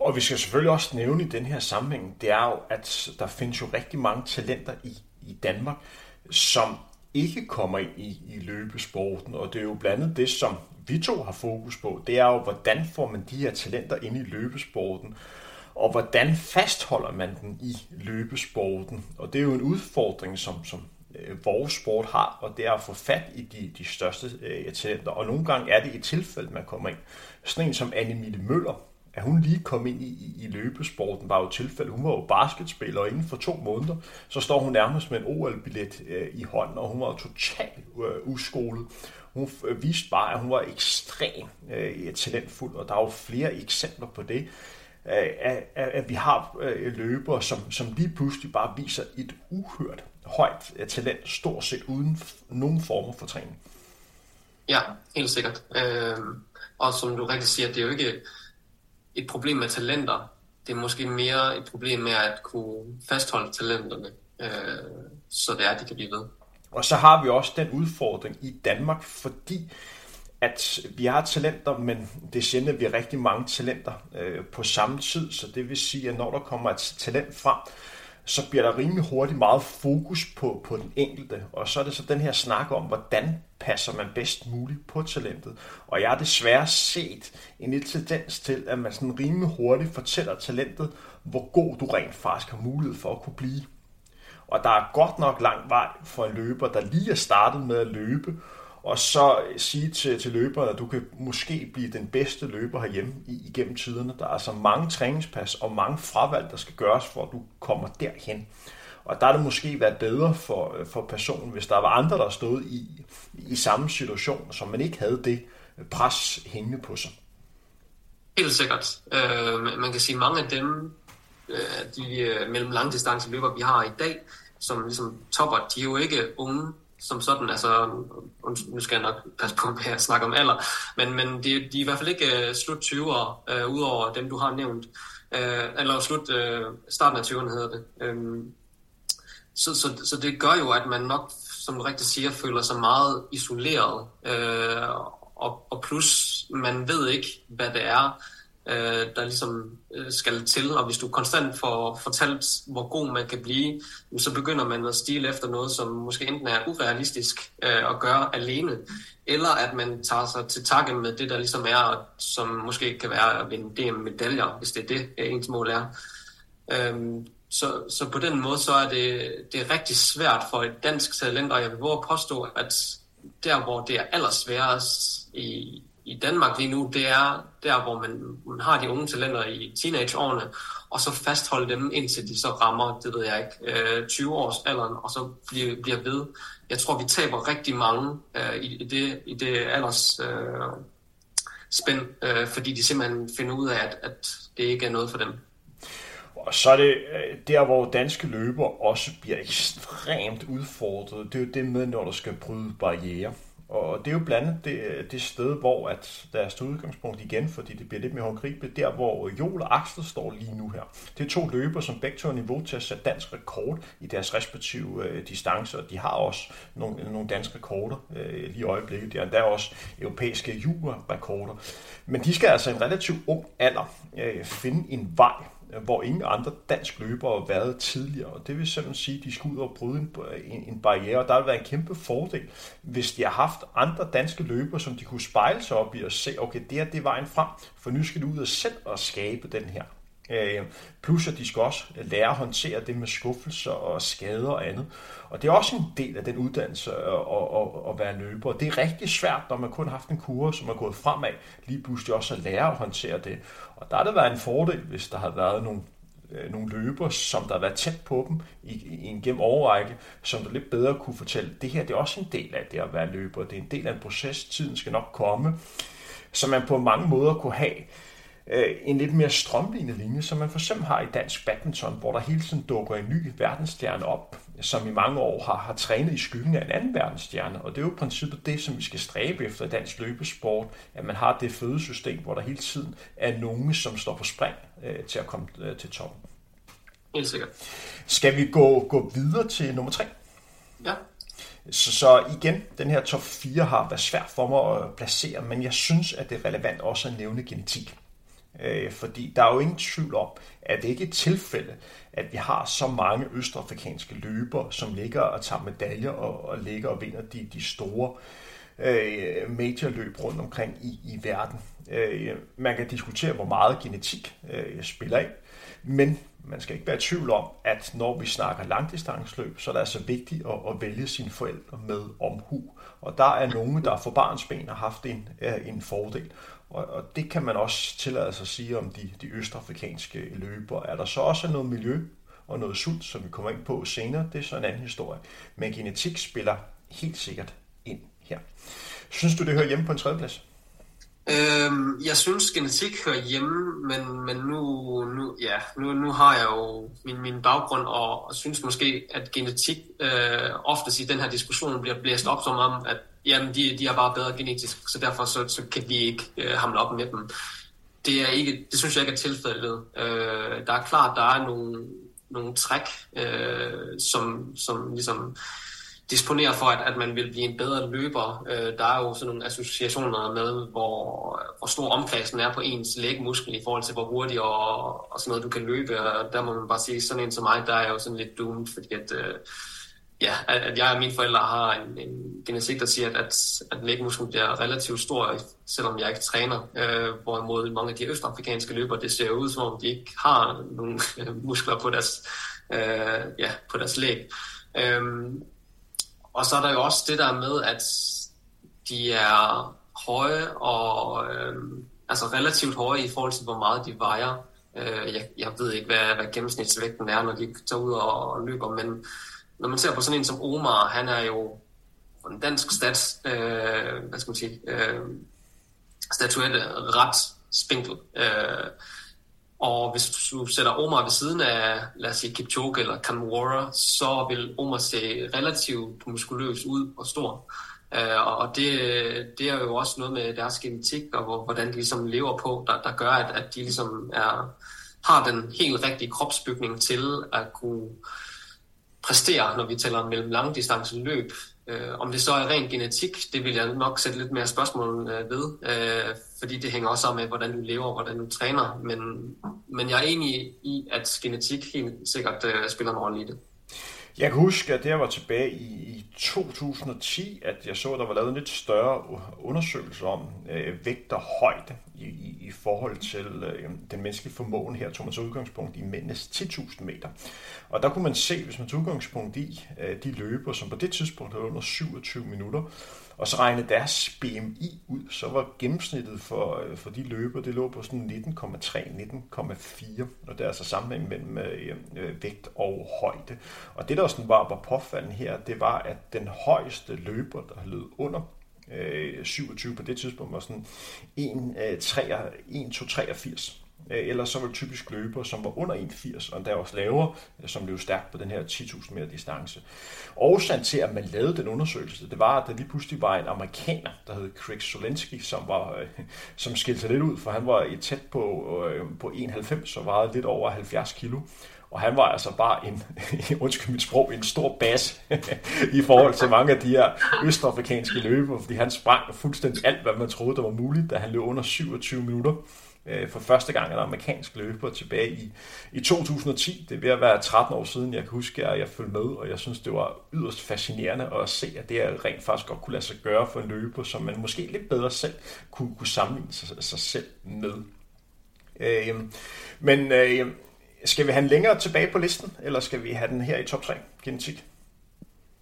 Og vi skal selvfølgelig også nævne i den her sammenhæng, det er jo, at der findes jo rigtig mange talenter i, i Danmark, som ikke kommer ind i, i løbesporten, og det er jo blandt andet det, som vi to har fokus på, det er jo, hvordan får man de her talenter ind i løbesporten, og hvordan fastholder man den i løbesporten. Og det er jo en udfordring, som, som øh, vores sport har, og det er at få fat i de, de største øh, talenter. Og nogle gange er det et tilfælde, man kommer ind. Sådan en som Anne Møller, at hun lige kom ind i, i løbesporten, var jo tilfælde. Hun var jo basketspiller, og inden for to måneder, så står hun nærmest med en OL-billet øh, i hånden, og hun var totalt øh, uskolet. Hun øh, viste bare, at hun var ekstremt øh, talentfuld, og der er jo flere eksempler på det, øh, at, at vi har øh, løbere, som, som lige pludselig bare viser et uhørt højt øh, talent, stort set uden nogen former for træning. Ja, helt sikkert. Øh, og som du rigtig siger, det er jo ikke et problem med talenter. Det er måske mere et problem med at kunne fastholde talenterne, øh, så det er, at de kan blive ved. Og så har vi også den udfordring i Danmark, fordi at vi har talenter, men det er sjældent, at vi har rigtig mange talenter øh, på samme tid. Så det vil sige, at når der kommer et talent frem, så bliver der rimelig hurtigt meget fokus på, på den enkelte. Og så er det så den her snak om, hvordan passer man bedst muligt på talentet. Og jeg har desværre set en lille tendens til, at man sådan rimelig hurtigt fortæller talentet, hvor god du rent faktisk har mulighed for at kunne blive. Og der er godt nok lang vej for en løber, der lige er startet med at løbe, og så sige til, til løberen, at du kan måske blive den bedste løber herhjemme igennem tiderne. Der er altså mange træningspas og mange fravalg, der skal gøres, for at du kommer derhen. Og der er det måske været bedre for, øh, for personen, hvis der var andre, der stod i, i samme situation, som man ikke havde det pres hængende på sig. Helt sikkert. Øh, man kan sige, at mange af dem, øh, de øh, mellem langdistance løber, vi har i dag, som ligesom topper, de er jo ikke unge som sådan, altså, nu skal jeg nok passe på med jeg snakker om alder, men, men de, de er i hvert fald ikke uh, slut 20'ere, uh, øh, udover dem, du har nævnt, uh, eller slut uh, starten af 20'erne hedder det. Um, så, så, så det gør jo, at man nok, som du rigtig siger, føler sig meget isoleret, uh, og, og plus, man ved ikke, hvad det er, øh, der ligesom øh, skal til. Og hvis du konstant får fortalt, hvor god man kan blive, så begynder man at stile efter noget, som måske enten er urealistisk øh, at gøre alene, eller at man tager sig til takke med det, der ligesom er, som måske kan være at vinde DM-medaljer, hvis det er det, øh, ens mål er. Øhm, så, så på den måde, så er det, det er rigtig svært for et dansk talent, og jeg vil våge at påstå, at der, hvor det er allersværest i, i Danmark lige nu, det er der, hvor man, man har de unge talenter i teenageårene, og så fastholde dem, indtil de så rammer, det ved jeg ikke, øh, 20 års alderen, og så bliver, bliver ved. Jeg tror, vi taber rigtig mange øh, i, i, det, i det alders øh, spænd, øh, fordi de simpelthen finder ud af, at, at det ikke er noget for dem. Og så er det øh, der, hvor danske løber også bliver ekstremt udfordret. Det er jo det med, når der skal bryde barriere. Og det er jo blandt andet det, øh, det sted, hvor at der er udgangspunkt igen, fordi det bliver lidt mere håndgribeligt, der hvor Joel og Axel står lige nu her. Det er to løber, som begge to har niveau til at sætte dansk rekord i deres respektive øh, distancer. De har også nogle, øh, nogle danske rekorder øh, lige i øjeblikket. Der er endda også europæiske juniorrekorder. Men de skal altså i en relativt ung alder øh, finde en vej Øh, hvor ingen andre dansk løbere har været tidligere. Og det vil simpelthen sige, at de skulle ud og bryde en, en, en barriere, og der har være en kæmpe fordel, hvis de har haft andre danske løbere, som de kunne spejle sig op i og se, okay, det her det er vejen frem, for nu skal du ud og selv og skabe den her. Øh, plus at de skal også lære at håndtere det med skuffelser og skader og andet. Og det er også en del af den uddannelse at, at, at være løber. Det er rigtig svært, når man kun har haft en kurve, som er gået fremad, lige pludselig også at lære at håndtere det. Og der har det været en fordel, hvis der har været nogle øh, nogle løber, som der har været tæt på dem i, i en gennem overrække, som der lidt bedre kunne fortælle, det her det er også en del af det at være løber. Det er en del af en proces, tiden skal nok komme, så man på mange måder kunne have øh, en lidt mere strømlignet linje, som man for eksempel har i dansk badminton, hvor der hele tiden dukker en ny verdensstjerne op, som i mange år har, har trænet i skyggen af en anden verdensstjerne. Og det er jo i princippet det, som vi skal stræbe efter i dansk løbesport, at man har det fødesystem, hvor der hele tiden er nogen, som står på spring øh, til at komme øh, til toppen. Helt sikkert. Skal vi gå, gå videre til nummer tre? Ja. Så, så igen, den her top 4 har været svært for mig at placere, men jeg synes, at det er relevant også at nævne genetik. Øh, fordi der er jo ingen tvivl om, at det ikke er et tilfælde, at vi har så mange østafrikanske løbere, som ligger og tager medaljer og, og ligger og vinder de, de store øh, majorløb rundt omkring i, i verden. Øh, man kan diskutere, hvor meget genetik øh, spiller ind, men man skal ikke være i tvivl om, at når vi snakker langdistansløb, så er det altså vigtigt at, at vælge sine forældre med omhu. Og der er nogen, der for barnsben har haft en, øh, en fordel. Og, og det kan man også tillade sig at sige om de, de østafrikanske løber. Er der så også noget miljø og noget sult, som vi kommer ind på senere, det er så en anden historie. Men genetik spiller helt sikkert ind her. Synes du, det hører hjemme på en tredjeplads? Øhm, jeg synes, genetik hører hjemme, men, men nu, nu, ja, nu, nu har jeg jo min, min baggrund, og, og synes måske, at genetik øh, oftest i den her diskussion bliver blæst op som om, at jamen, de, de er bare bedre genetisk, så derfor så, så kan vi ikke øh, hamle op med dem. Det, er ikke, det synes jeg ikke er tilfældet. Øh, der er klart, der er nogle, nogle træk, øh, som, som ligesom disponerer for, at, at man vil blive en bedre løber. Øh, der er jo sådan nogle associationer med, hvor, hvor stor omkredsen er på ens lægmuskel i forhold til, hvor hurtigt og, og sådan noget du kan løbe. Og der må man bare sige, sådan en som mig, der er jo sådan lidt doomed, fordi at, øh, ja, at jeg og mine forældre har en, en genetik, der siger, at, at, at lægmusklen bliver relativt stor, selvom jeg ikke træner. Øh, hvorimod mange af de østafrikanske løbere, det ser ud som om, de ikke har nogen øh, muskler på deres, øh, ja, på deres læg. Øh, og så er der jo også det der med, at de er høje og øh, altså relativt høje i forhold til, hvor meget de vejer. Øh, jeg, jeg ved ikke, hvad, hvad gennemsnitsvægten er, når de tager ud og, og løber, men når man ser på sådan en som Omar, han er jo en dansk stats, øh, hvad skal man sige, øh, statuette ret spinkel. Øh, og hvis du sætter Omar ved siden af, lad os sige, Kipchoge eller Kamwara, så vil Omar se relativt muskuløs ud og stor. Øh, og det, det er jo også noget med deres genetik og hvordan de ligesom lever på, der, der gør, at, at de ligesom er, har den helt rigtige kropsbygning til at kunne præstere, når vi taler om mellem langdistance løb. Øh, om det så er ren genetik, det vil jeg nok sætte lidt mere spørgsmål øh, ved, øh, fordi det hænger også sammen med, hvordan du lever og hvordan du træner. Men, men jeg er enig i, at genetik helt sikkert øh, spiller en rolle i det. Jeg kan huske, at det jeg var tilbage i, i 2010, at jeg så, at der var lavet en lidt større undersøgelse om øh, vægt og højde i, i, i forhold til øh, den menneskelige formåen her, tog man så udgangspunkt i mændenes 10.000 meter. Og der kunne man se, hvis man tog udgangspunkt i øh, de løber, som på det tidspunkt havde under 27 minutter, og så regnede deres BMI ud, så var gennemsnittet for, øh, for de løber, det lå på sådan 19,3, 19,4, og det er altså sammenhæng mellem øh, øh vægt og højde. Og det, der sådan var, var påfaldende her, det var, at den højeste løber, der lød under øh, 27 på det tidspunkt, var sådan 1,283. Øh, eller så var det typisk løber, som var under 1,80, og endda også lavere, øh, som blev stærkt på den her 10.000 meter distance. Årsagen til, at man lavede den undersøgelse, det var, at der lige pludselig var en amerikaner, der hed Craig Solensky, som, var, øh, som skilte sig lidt ud, for han var tæt på, øh, på 1,90 og vejede lidt over 70 kilo. Og han var altså bare en, [LAUGHS] undskyld mit sprog, en stor bas [LAUGHS] i forhold til mange af de her østafrikanske løbere, fordi han sprang fuldstændig alt, hvad man troede, der var muligt, da han løb under 27 minutter øh, for første gang en amerikansk løber tilbage i, i 2010. Det er ved at være 13 år siden, jeg kan huske, at jeg følte med, og jeg synes, det var yderst fascinerende at se, at det her rent faktisk godt kunne lade sig gøre for en løber, som man måske lidt bedre selv kunne, kunne sammenligne sig, sig selv med. Øh, men øh, skal vi have den længere tilbage på listen, eller skal vi have den her i top 3 genetik?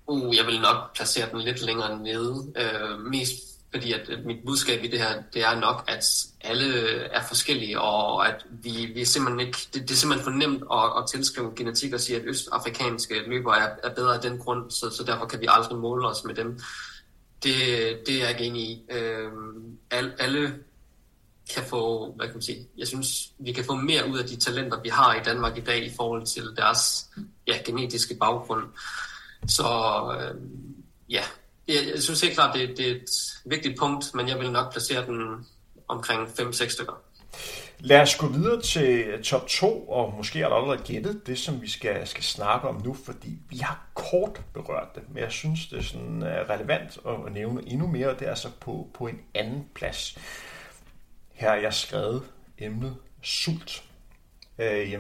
Uh, jeg vil nok placere den lidt længere nede. Øh, mest fordi at, at mit budskab i det her, det er nok, at alle er forskellige, og at vi, vi er simpelthen ikke, det, det er simpelthen for nemt at, at tilskrive genetik og sige, at østafrikanske løbere er, er bedre af den grund, så, så derfor kan vi aldrig måle os med dem. Det, det er jeg ikke enig i. Øhm, alle, alle kan få, hvad kan man sige, jeg synes, vi kan få mere ud af de talenter, vi har i Danmark i dag i forhold til deres ja, genetiske baggrund. Så øh, ja, jeg, jeg synes helt klart, det, det er et vigtigt punkt, men jeg vil nok placere den omkring 5-6 stykker. Lad os gå videre til top 2, og måske er der allerede gættet det, som vi skal, skal snakke om nu, fordi vi har kort berørt det, men jeg synes, det er sådan øh, relevant at nævne endnu mere, og det er så på, på en anden plads. Her har jeg skrevet emnet sult. Øh,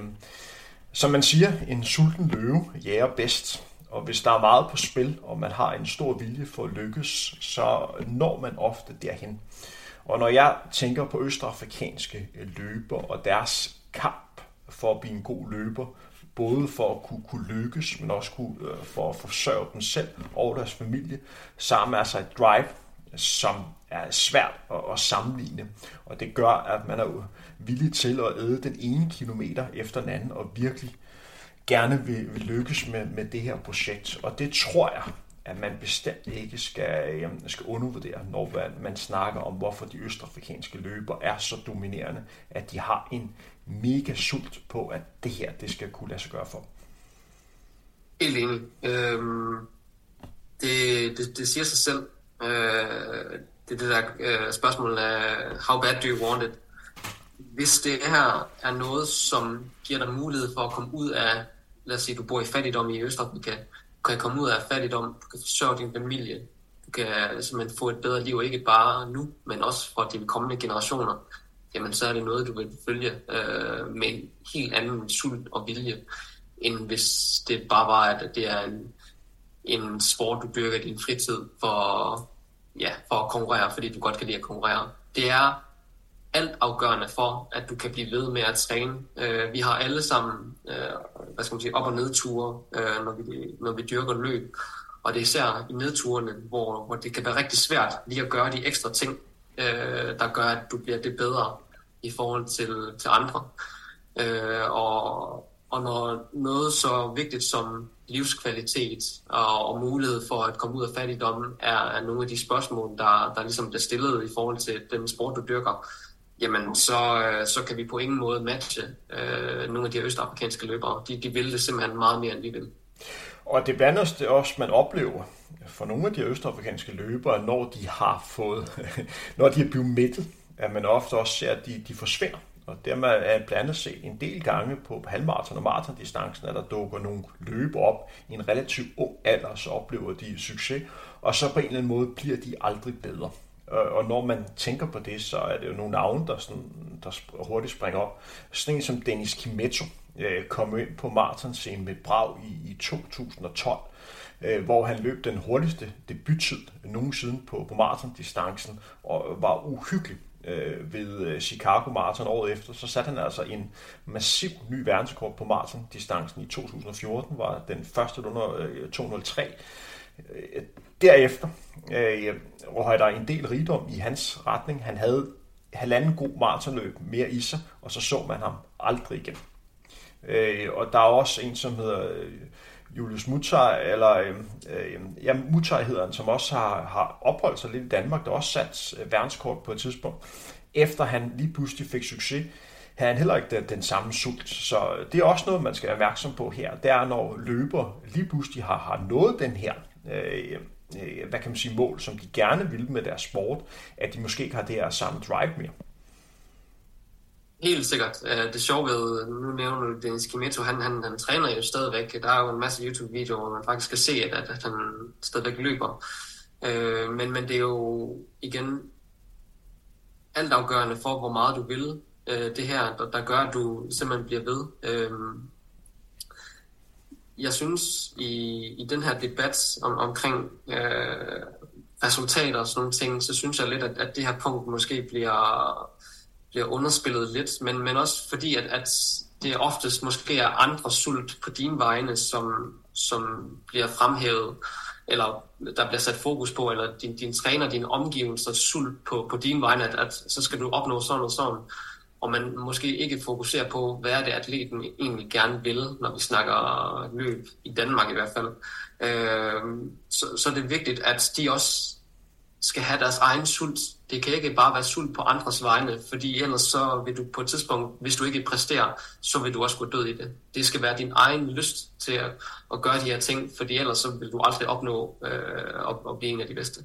som man siger, en sulten løve jager bedst. Og hvis der er meget på spil, og man har en stor vilje for at lykkes, så når man ofte derhen. Og når jeg tænker på østafrikanske øh, løber og deres kamp for at blive en god løber, både for at kunne, kunne lykkes, men også kunne, øh, for at forsørge dem selv og deres familie, så er altså et drive, som er svært at, at sammenligne. Og det gør, at man er villig til at æde den ene kilometer efter den anden, og virkelig gerne vil, vil lykkes med, med det her projekt. Og det tror jeg, at man bestemt ikke skal, øh, skal undervurdere, når man, man snakker om, hvorfor de østafrikanske løber er så dominerende, at de har en mega sult på, at det her det skal kunne lade sig gøre for. Helt enig. Øhm, det, det, det siger sig selv. Øh, det er det der øh, spørgsmål af, how bad do you want it? Hvis det her er noget, som giver dig mulighed for at komme ud af lad os sige, du bor i fattigdom i Østafrika, du kan komme ud af fattigdom, du kan forsørge din familie, du kan simpelthen få et bedre liv, ikke bare nu, men også for de kommende generationer, jamen så er det noget, du vil følge øh, med en helt anden sult og vilje, end hvis det bare var, at det er en, en sport, du dyrker i din fritid for, ja, for at konkurrere, fordi du godt kan lide at konkurrere. Det er alt afgørende for, at du kan blive ved med at træne. Øh, vi har alle sammen øh, hvad skal man sige, op- og nedture, øh, når, vi, når vi dyrker løb. Og det er især i nedturene, hvor, hvor det kan være rigtig svært lige at gøre de ekstra ting, øh, der gør, at du bliver det bedre i forhold til, til andre. Øh, og, og når noget så vigtigt som livskvalitet og, og mulighed for at komme ud af fattigdommen er, er nogle af de spørgsmål, der, der ligesom bliver stillet i forhold til den sport, du dyrker, jamen så, øh, så kan vi på ingen måde matche øh, nogle af de østafrikanske løbere. De, de vil det simpelthen meget mere, end vi vil. Og det blandt også, man oplever for nogle af de østafrikanske løbere, når de har fået, [LAUGHS] når de er blevet mættet, at man ofte også ser, at de, de forsvinder Og dermed er øh, blandt andet set en del gange på halvmarathon og maratondistancen, at der dukker nogle løber op i en relativt ung alder, så oplever de succes, og så på en eller anden måde bliver de aldrig bedre. Og når man tænker på det, så er det jo nogle navne, der, sådan, der hurtigt springer op. Sådan en som Dennis Kimetto øh, kom ind på maratonscenen med Brag i, i 2012, øh, hvor han løb den hurtigste debuttid nogensinde på, på maratondistancen, og var uhyggelig øh, ved øh, Chicago Marathon året efter, så satte han altså en massiv ny verdensrekord på maratondistancen i 2014, var den første under øh, 203. Derefter øh, røg der en del rigdom i hans retning. Han havde halvanden god maratonløb mere i sig, og så så man ham aldrig igen. Øh, og der er også en, som hedder øh, Julius Mutai, eller øh, øh ja, Mutai hedder han, som også har, har opholdt sig lidt i Danmark, der også sat øh, verdenskort på et tidspunkt. Efter han lige pludselig fik succes, havde han heller ikke den, den samme sult. Så det er også noget, man skal være opmærksom på her. Det er, når løber lige pludselig har, har nået den her øh, øh, hvad kan man sige, mål, som de gerne vil med deres sport, at de måske ikke har det her samme drive mere. Helt sikkert. Øh, det sjove ved, nu nævner du Dennis Kimetto, han, han, han træner jo stadigvæk. Der er jo en masse YouTube-videoer, hvor man faktisk kan se, at, at, at han stadigvæk løber. Øh, men, men det er jo igen altafgørende for, hvor meget du vil øh, det her, der, der gør, at du simpelthen bliver ved. Øh, jeg synes i, i den her debat om, omkring øh, resultater og sådan nogle ting, så synes jeg lidt, at, at det her punkt måske bliver, bliver underspillet lidt, men, men også fordi, at, at det oftest måske er andre sult på dine vegne, som, som bliver fremhævet, eller der bliver sat fokus på, eller din, din træner, din omgivelser sult på, på dine vegne, at, at så skal du opnå sådan og sådan og man måske ikke fokuserer på, hvad er det, atleten egentlig gerne vil, når vi snakker løb, i Danmark i hvert fald. Øh, så, så det er vigtigt, at de også skal have deres egen sult. Det kan ikke bare være sult på andres vegne, fordi ellers så vil du på et tidspunkt, hvis du ikke præsterer, så vil du også gå død i det. Det skal være din egen lyst til at, at gøre de her ting, fordi ellers så vil du aldrig opnå øh, at, at blive en af de bedste.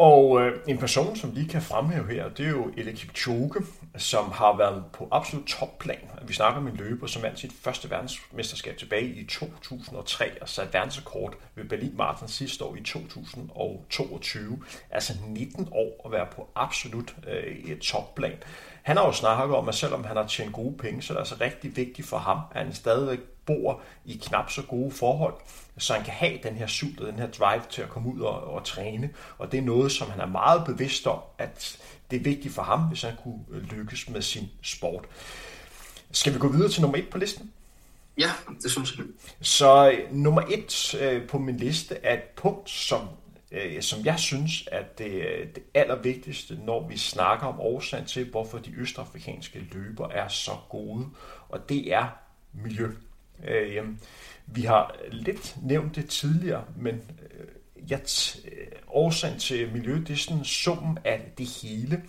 Og øh, en person, som lige kan fremhæve her, det er jo Elie Kipchoge, som har været på absolut topplan. Vi snakker om en løber, som vandt sit første verdensmesterskab tilbage i 2003 og satte verdensrekord ved Berlin Marathon sidste år i 2022. Altså 19 år at være på absolut øh, topplan. Han har jo snakket om, at selvom han har tjent gode penge, så er det altså rigtig vigtigt for ham, at han stadigvæk bor i knap så gode forhold, så han kan have den her sult og den her drive til at komme ud og, og træne. Og det er noget, som han er meget bevidst om, at det er vigtigt for ham, hvis han kunne lykkes med sin sport. Skal vi gå videre til nummer et på listen? Ja, det synes jeg. Så øh, nummer et øh, på min liste er et punkt, som øh, som jeg synes er det, det allervigtigste, når vi snakker om årsagen til, hvorfor de østafrikanske løber er så gode, og det er miljø. Øh, vi har lidt nævnt det tidligere, men øh, jeg t- øh, årsagen til miljø, det er sådan summen af det hele.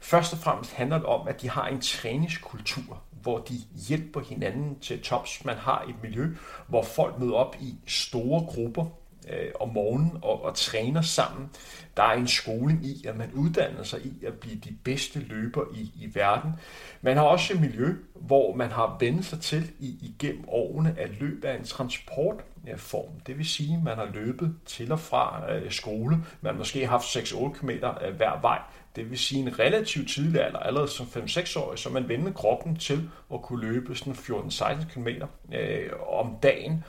Først og fremmest handler det om, at de har en træningskultur, hvor de hjælper hinanden til tops. Man har et miljø, hvor folk møder op i store grupper, øh, om morgenen og, og træner sammen. Der er en skoling i, at man uddanner sig i at blive de bedste løber i, i verden. Man har også et miljø, hvor man har vendt sig til i, igennem årene at løbe af en transportform. Det vil sige, at man har løbet til og fra øh, skole. Man har måske haft 6-8 km øh, hver vej. Det vil sige en relativt tidlig alder, allerede som 5-6-årig, så man vendte kroppen til at kunne løbe sådan 14-16 km øh, om dagen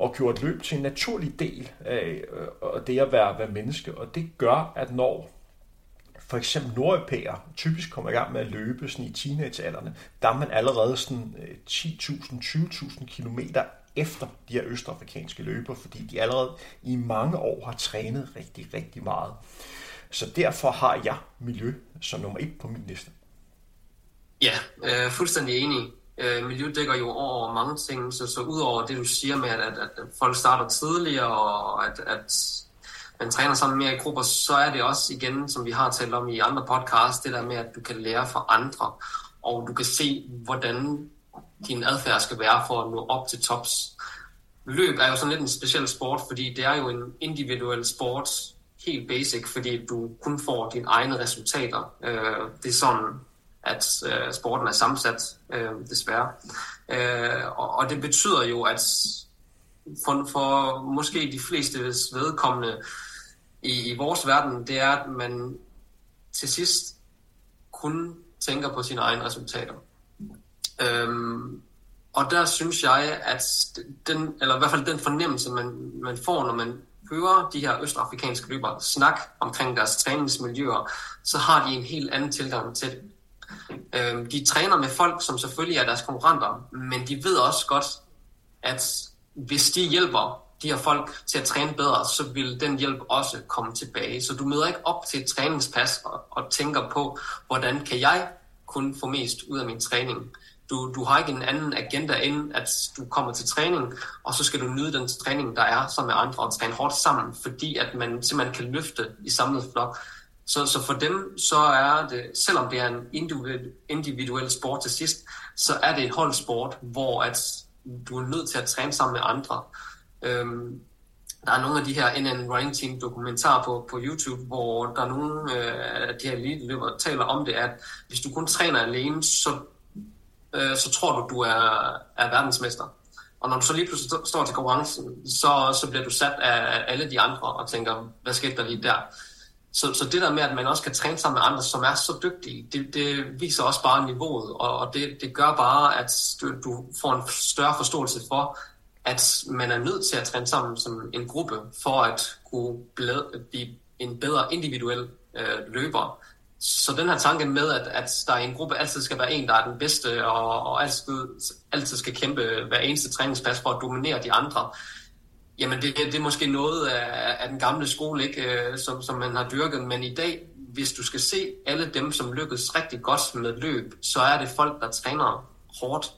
og gjort løb til en naturlig del af øh, det at være, være menneske. Og det gør, at når for eksempel nordeuropæer typisk kommer i gang med at løbe sådan i teenagealderne, der er man allerede sådan øh, 10.000-20.000 km efter de her østafrikanske løber, fordi de allerede i mange år har trænet rigtig, rigtig meget. Så derfor har jeg miljø som nummer et på min liste. Ja, øh, fuldstændig enig øh, miljø dækker jo over mange ting, så, så udover det, du siger med, at, at, at folk starter tidligere, og at, at man træner sammen mere i grupper, så er det også igen, som vi har talt om i andre podcasts, det der med, at du kan lære fra andre, og du kan se, hvordan din adfærd skal være for at nå op til tops. Løb er jo sådan lidt en speciel sport, fordi det er jo en individuel sport, helt basic, fordi du kun får dine egne resultater. Øh, det er sådan, at øh, sporten er sammensat, øh, desværre. Øh, og, og det betyder jo, at for, for måske de fleste vedkommende i, i vores verden, det er, at man til sidst kun tænker på sine egne resultater. Øhm, og der synes jeg, at den, eller i hvert fald den fornemmelse, man, man får, når man hører de her østafrikanske løbere snak omkring deres træningsmiljøer, så har de en helt anden tilgang til det. Øh, de træner med folk, som selvfølgelig er deres konkurrenter, men de ved også godt, at hvis de hjælper de her folk til at træne bedre, så vil den hjælp også komme tilbage. Så du møder ikke op til et træningspas og, og tænker på, hvordan kan jeg kun få mest ud af min træning. Du, du har ikke en anden agenda end, at du kommer til træning, og så skal du nyde den træning, der er sammen med andre, og træne hårdt sammen, fordi at man simpelthen kan løfte i samlet flok. Så, så for dem, så er det, selvom det er en individuel, individuel sport til sidst, så er det et holdsport, hvor at du er nødt til at træne sammen med andre. Øhm, der er nogle af de her NN Running Team dokumentarer på, på YouTube, hvor der er nogle øh, af de her elite taler om det, at hvis du kun træner alene, så, øh, så tror du, du er, er verdensmester. Og når du så lige pludselig står til konkurrencen, så, så bliver du sat af alle de andre og tænker, hvad skete der lige der? Så, så det der med, at man også kan træne sammen med andre, som er så dygtige, det, det viser også bare niveauet, og, og det, det gør bare, at du, du får en større forståelse for, at man er nødt til at træne sammen som en gruppe, for at kunne blive en bedre individuel øh, løber. Så den her tanke med, at, at der i en gruppe altid skal være en, der er den bedste, og, og altid, altid skal kæmpe hver eneste træningspas for at dominere de andre, jamen det, det er måske noget af, af den gamle skole, ikke, øh, som, som man har dyrket. Men i dag, hvis du skal se alle dem, som lykkes rigtig godt med løb, så er det folk, der træner hårdt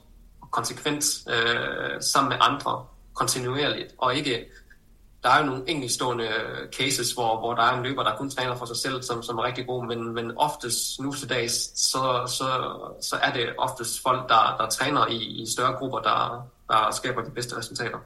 konsekvent øh, sammen med andre kontinuerligt, og ikke der er jo nogle enkeltstående øh, cases, hvor, hvor der er en løber, der kun træner for sig selv, som, som er rigtig god, men, men oftest nu til dags, så, så, så er det oftest folk, der, der træner i, i større grupper, der, der skaber de bedste resultater.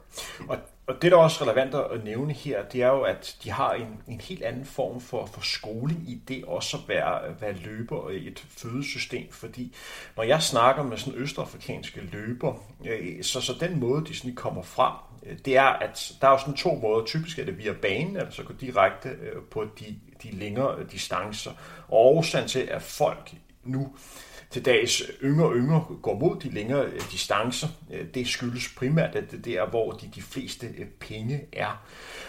Og, og det, der er også relevant at nævne her, det er jo, at de har en, en helt anden form for, for skoling i det også at være, være løber i et fødesystem, fordi når jeg snakker med sådan østafrikanske løber, øh, så, så den måde, de sådan kommer frem, øh, det er, at der er jo sådan to måder. Typisk er det via banen, altså gå direkte øh, på de, de længere distancer. Og årsagen til, at folk nu til dags yngre og yngre går mod de længere øh, distancer. Øh, det skyldes primært, at det er, hvor de, de fleste øh, penge er.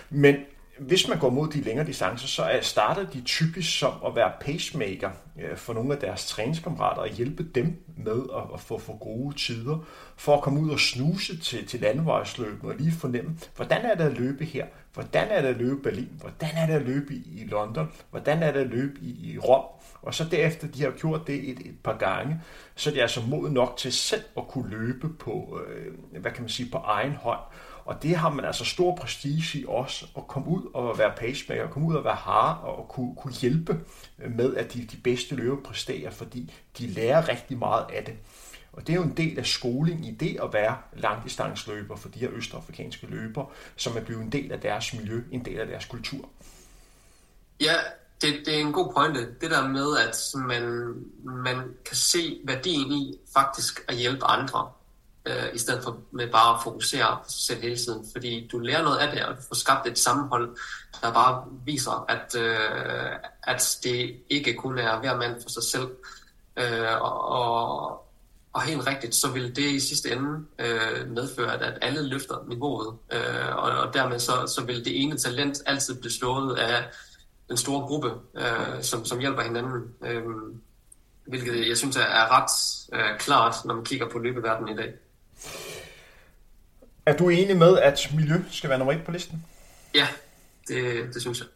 Men hvis man går mod de længere distancer, så starter de typisk som at være pacemaker for nogle af deres træningskammerater og hjælpe dem med at, få for gode tider, for at komme ud og snuse til, til landevejsløbene og lige fornemme, hvordan er det at løbe her, hvordan er det at løbe i Berlin, hvordan er det at løbe i, i London, hvordan er det at løbe i, i Rom, og så derefter de har gjort det et, et par gange, så de er altså mod nok til selv at kunne løbe på, øh, hvad kan man sige, på egen hånd. Og det har man altså stor prestige i også, at komme ud og være pacemaker, komme ud og være hard og kunne, kunne hjælpe med, at de, de bedste løber præsterer, fordi de lærer rigtig meget af det. Og det er jo en del af skoling i det at være langdistansløber for de her østafrikanske løber, som er blevet en del af deres miljø, en del af deres kultur. Ja, det, det er en god pointe. Det der med, at man, man kan se værdien i faktisk at hjælpe andre, øh, i stedet for med bare at fokusere på sig selv hele tiden. Fordi du lærer noget af det, og du får skabt et sammenhold, der bare viser, at, øh, at det ikke kun er hver mand for sig selv. Øh, og, og helt rigtigt, så vil det i sidste ende øh, medføre, at, at alle løfter niveauet, øh, og, og dermed så, så vil det ene talent altid blive slået af den store gruppe, øh, som, som hjælper hinanden. Øh, hvilket jeg synes er, ret øh, klart, når man kigger på løbeverdenen i dag. Er du enig med, at miljø skal være nummer et på listen? Ja, det, det synes jeg.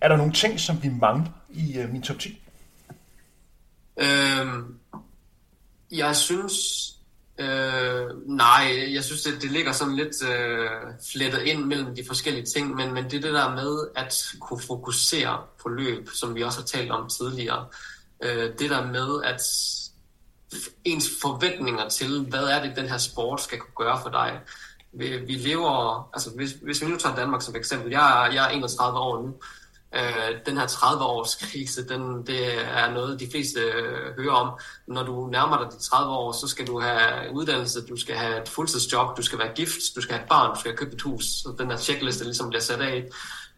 Er der nogle ting, som vi mangler i uh, min top 10? Øhm, jeg synes, Øh, nej, jeg synes, det, det ligger sådan lidt øh, flettet ind mellem de forskellige ting, men, men det er det der med at kunne fokusere på løb, som vi også har talt om tidligere. Øh, det der med at ens forventninger til, hvad er det, den her sport skal kunne gøre for dig. Vi, vi lever, altså hvis, hvis vi nu tager Danmark som eksempel, jeg er, jeg er 31 år nu, Øh, den her 30-års krise, den, det er noget, de fleste øh, hører om. Når du nærmer dig de 30 år, så skal du have uddannelse, du skal have et fuldtidsjob, du skal være gift, du skal have et barn, du skal have købt et hus. Så den her checkliste ligesom bliver sat af.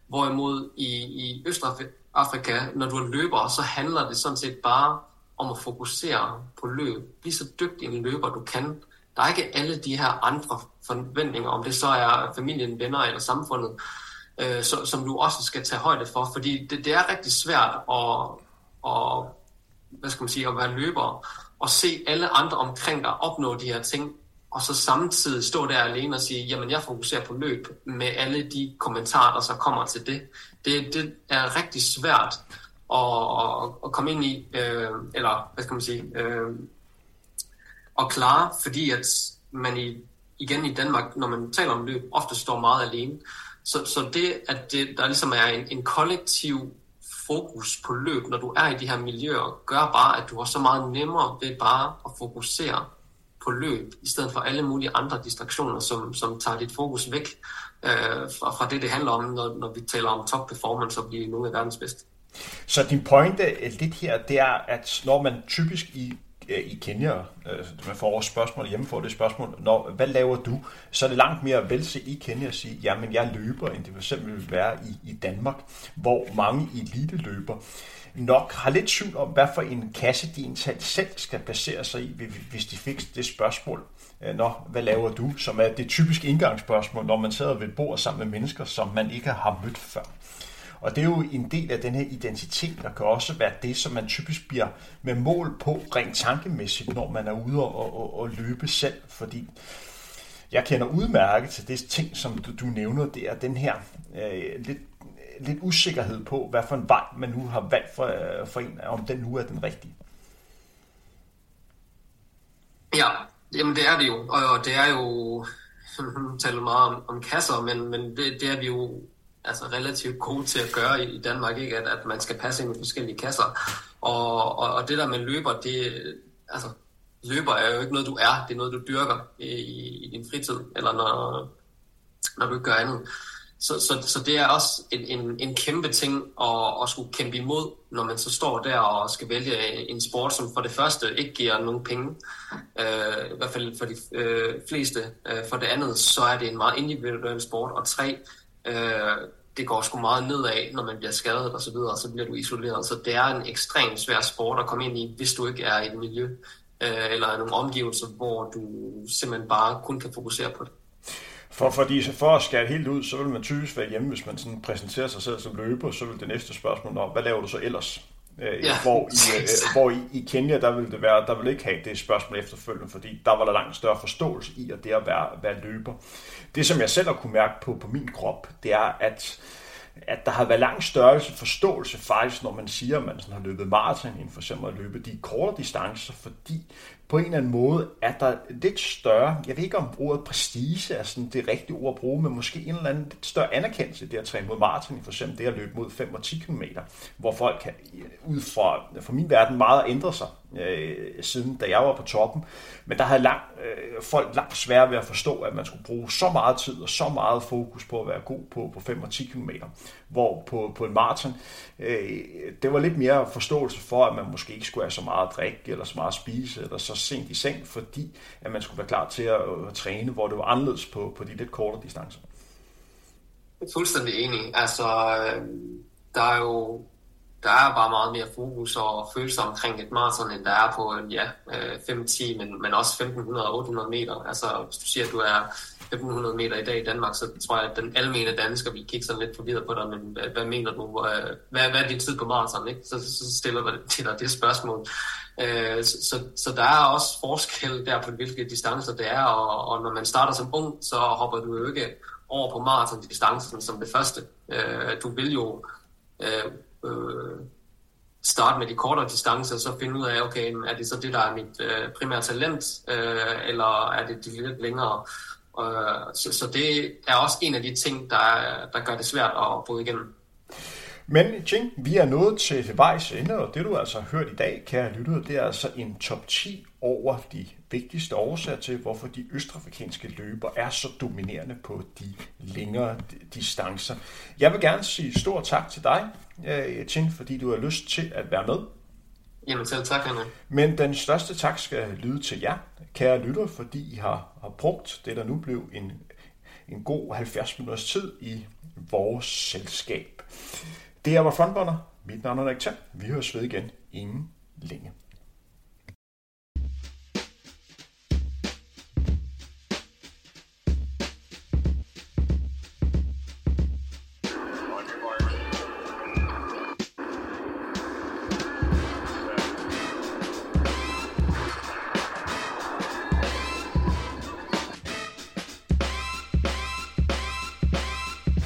Hvorimod i, i Østafrika, når du er løber, så handler det sådan set bare om at fokusere på løb. Bliv så dygtig en løber, du kan. Der er ikke alle de her andre forventninger, om det så er familien, venner eller samfundet, øh, så, som du også skal tage højde for, fordi det, det er rigtig svært at, at, hvad skal man sige, at være løber og se alle andre omkring dig opnå de her ting, og så samtidig stå der alene og sige, jamen jeg fokuserer på løb med alle de kommentarer, der så kommer til det. Det, det er rigtig svært at, at komme ind i, øh, eller hvad skal man sige, øh, at klare, fordi at man i, igen i Danmark, når man taler om løb, ofte står meget alene. Så, så det, at det, der ligesom er en, en kollektiv fokus på løb, når du er i de her miljøer, gør bare, at du har så meget nemmere ved bare at fokusere på løb, i stedet for alle mulige andre distraktioner, som, som tager dit fokus væk øh, fra, fra det, det handler om, når, når vi taler om top performance og blive nogle af verdens bedste. Så din pointe lidt her, det er, at når man typisk i Øh, i Kenya, øh, man får også spørgsmål hjemme for det spørgsmål, når, hvad laver du? Så er det langt mere velse i Kenya at sige, jamen jeg løber, end det for eksempel vil være i, i Danmark, hvor mange elite løber nok har lidt tvivl om, hvad for en kasse de egentlig selv skal placere sig i, hvis de fik det spørgsmål. Øh, Nå, hvad laver du? Som er det typiske indgangsspørgsmål, når man sidder ved et bord sammen med mennesker, som man ikke har mødt før. Og det er jo en del af den her identitet, der kan også være det, som man typisk bliver med mål på rent tankemæssigt, når man er ude og, og, og løbe selv. Fordi jeg kender udmærket til det ting, som du, du nævner, det er den her øh, lidt, lidt usikkerhed på, hvad for en vej man nu har valgt for, øh, for en, om den nu er den rigtige. Ja, jamen det er det jo, og det er jo, nu taler meget om, om kasser, men, men det, det er vi jo altså relativt gode til at gøre i, Danmark, ikke? At, at man skal passe ind i forskellige kasser. Og, og, og det der med løber, det, altså, løber er jo ikke noget, du er, det er noget, du dyrker i, i din fritid, eller når, når du ikke gør andet. Så, så, så det er også en, en, en kæmpe ting at, at skulle kæmpe imod, når man så står der og skal vælge en sport, som for det første ikke giver nogen penge, øh, i hvert fald for de øh, fleste. Øh, for det andet, så er det en meget individuel sport, og tre, Øh, det går sgu meget nedad, når man bliver skadet og så videre, og så bliver du isoleret. Så det er en ekstremt svær sport at komme ind i, hvis du ikke er i et miljø øh, eller nogle omgivelser, hvor du simpelthen bare kun kan fokusere på det. For, fordi for at skære helt ud, så vil man typisk være hjemme, hvis man sådan præsenterer sig selv som løber, så vil det næste spørgsmål være, hvad laver du så ellers? Øh, ja, hvor, i, øh, [LAUGHS] hvor i, i Kenya, der vil det være, der vil ikke have det spørgsmål efterfølgende, fordi der var der langt større forståelse i, at det at være, være løber. Det, som jeg selv har kunne mærke på, på min krop, det er, at at der har været lang størrelse forståelse faktisk, når man siger, at man sådan har løbet maraton, end for eksempel at løbe de korte distancer, fordi på en eller anden måde er der lidt større, jeg ved ikke om ordet prestige er sådan det rigtige ord at bruge, men måske en eller anden lidt større anerkendelse det at træne mod maraton, for eksempel det at løbe mod 5 og 10 km, hvor folk kan ud fra, fra min verden meget ændre sig øh, siden da jeg var på toppen. Men der havde lang, øh, folk langt svært ved at forstå, at man skulle bruge så meget tid og så meget fokus på at være god på, på 5 og 10 km. Hvor på, på en maraton, øh, det var lidt mere forståelse for, at man måske ikke skulle have så meget at drikke eller så meget at spise eller så sent i seng, fordi at man skulle være klar til at, øh, at træne, hvor det var anderledes på, på de lidt kortere distancer. Jeg er fuldstændig enig. Altså, øh, der er jo der er bare meget mere fokus og følelser omkring et maraton, end der er på øh, ja, øh, 5-10, men, men også 1500-800 meter. Altså, hvis du siger, at du er 1500 meter i dag i Danmark, så tror jeg, at den almene dansker vil kigge sådan lidt forvirret på dig, men hvad, hvad mener du? Øh, hvad, hvad er din tid på maraton? Ikke? Så, så stiller du [LAUGHS] til dig det spørgsmål. Øh, så, så, så der er også forskel der på, hvilke distancer det er, og, og når man starter som ung, så hopper du jo ikke over på maratondistancen som det første. Du vil jo øh, øh, starte med de kortere distancer, så finde ud af, okay, er det så det, der er mit øh, primære talent, øh, eller er det de lidt længere? Øh, så, så det er også en af de ting, der, der gør det svært at bryde igennem. Men Ching, vi er nået til vejs ende, og det du altså har hørt i dag, kære lyttere, det er altså en top 10 over de vigtigste årsager til, hvorfor de østafrikanske løber er så dominerende på de længere distancer. Jeg vil gerne sige stor tak til dig, Ching, fordi du har lyst til at være med. Jamen selv tak, Anna. Men den største tak skal lyde til jer, kære lytter, fordi I har, har brugt det, der nu blev en, en god 70 minutters tid i vores selskab. Det er var Frontrunner. Mit navn er Rik Vi høres ved igen inden længe.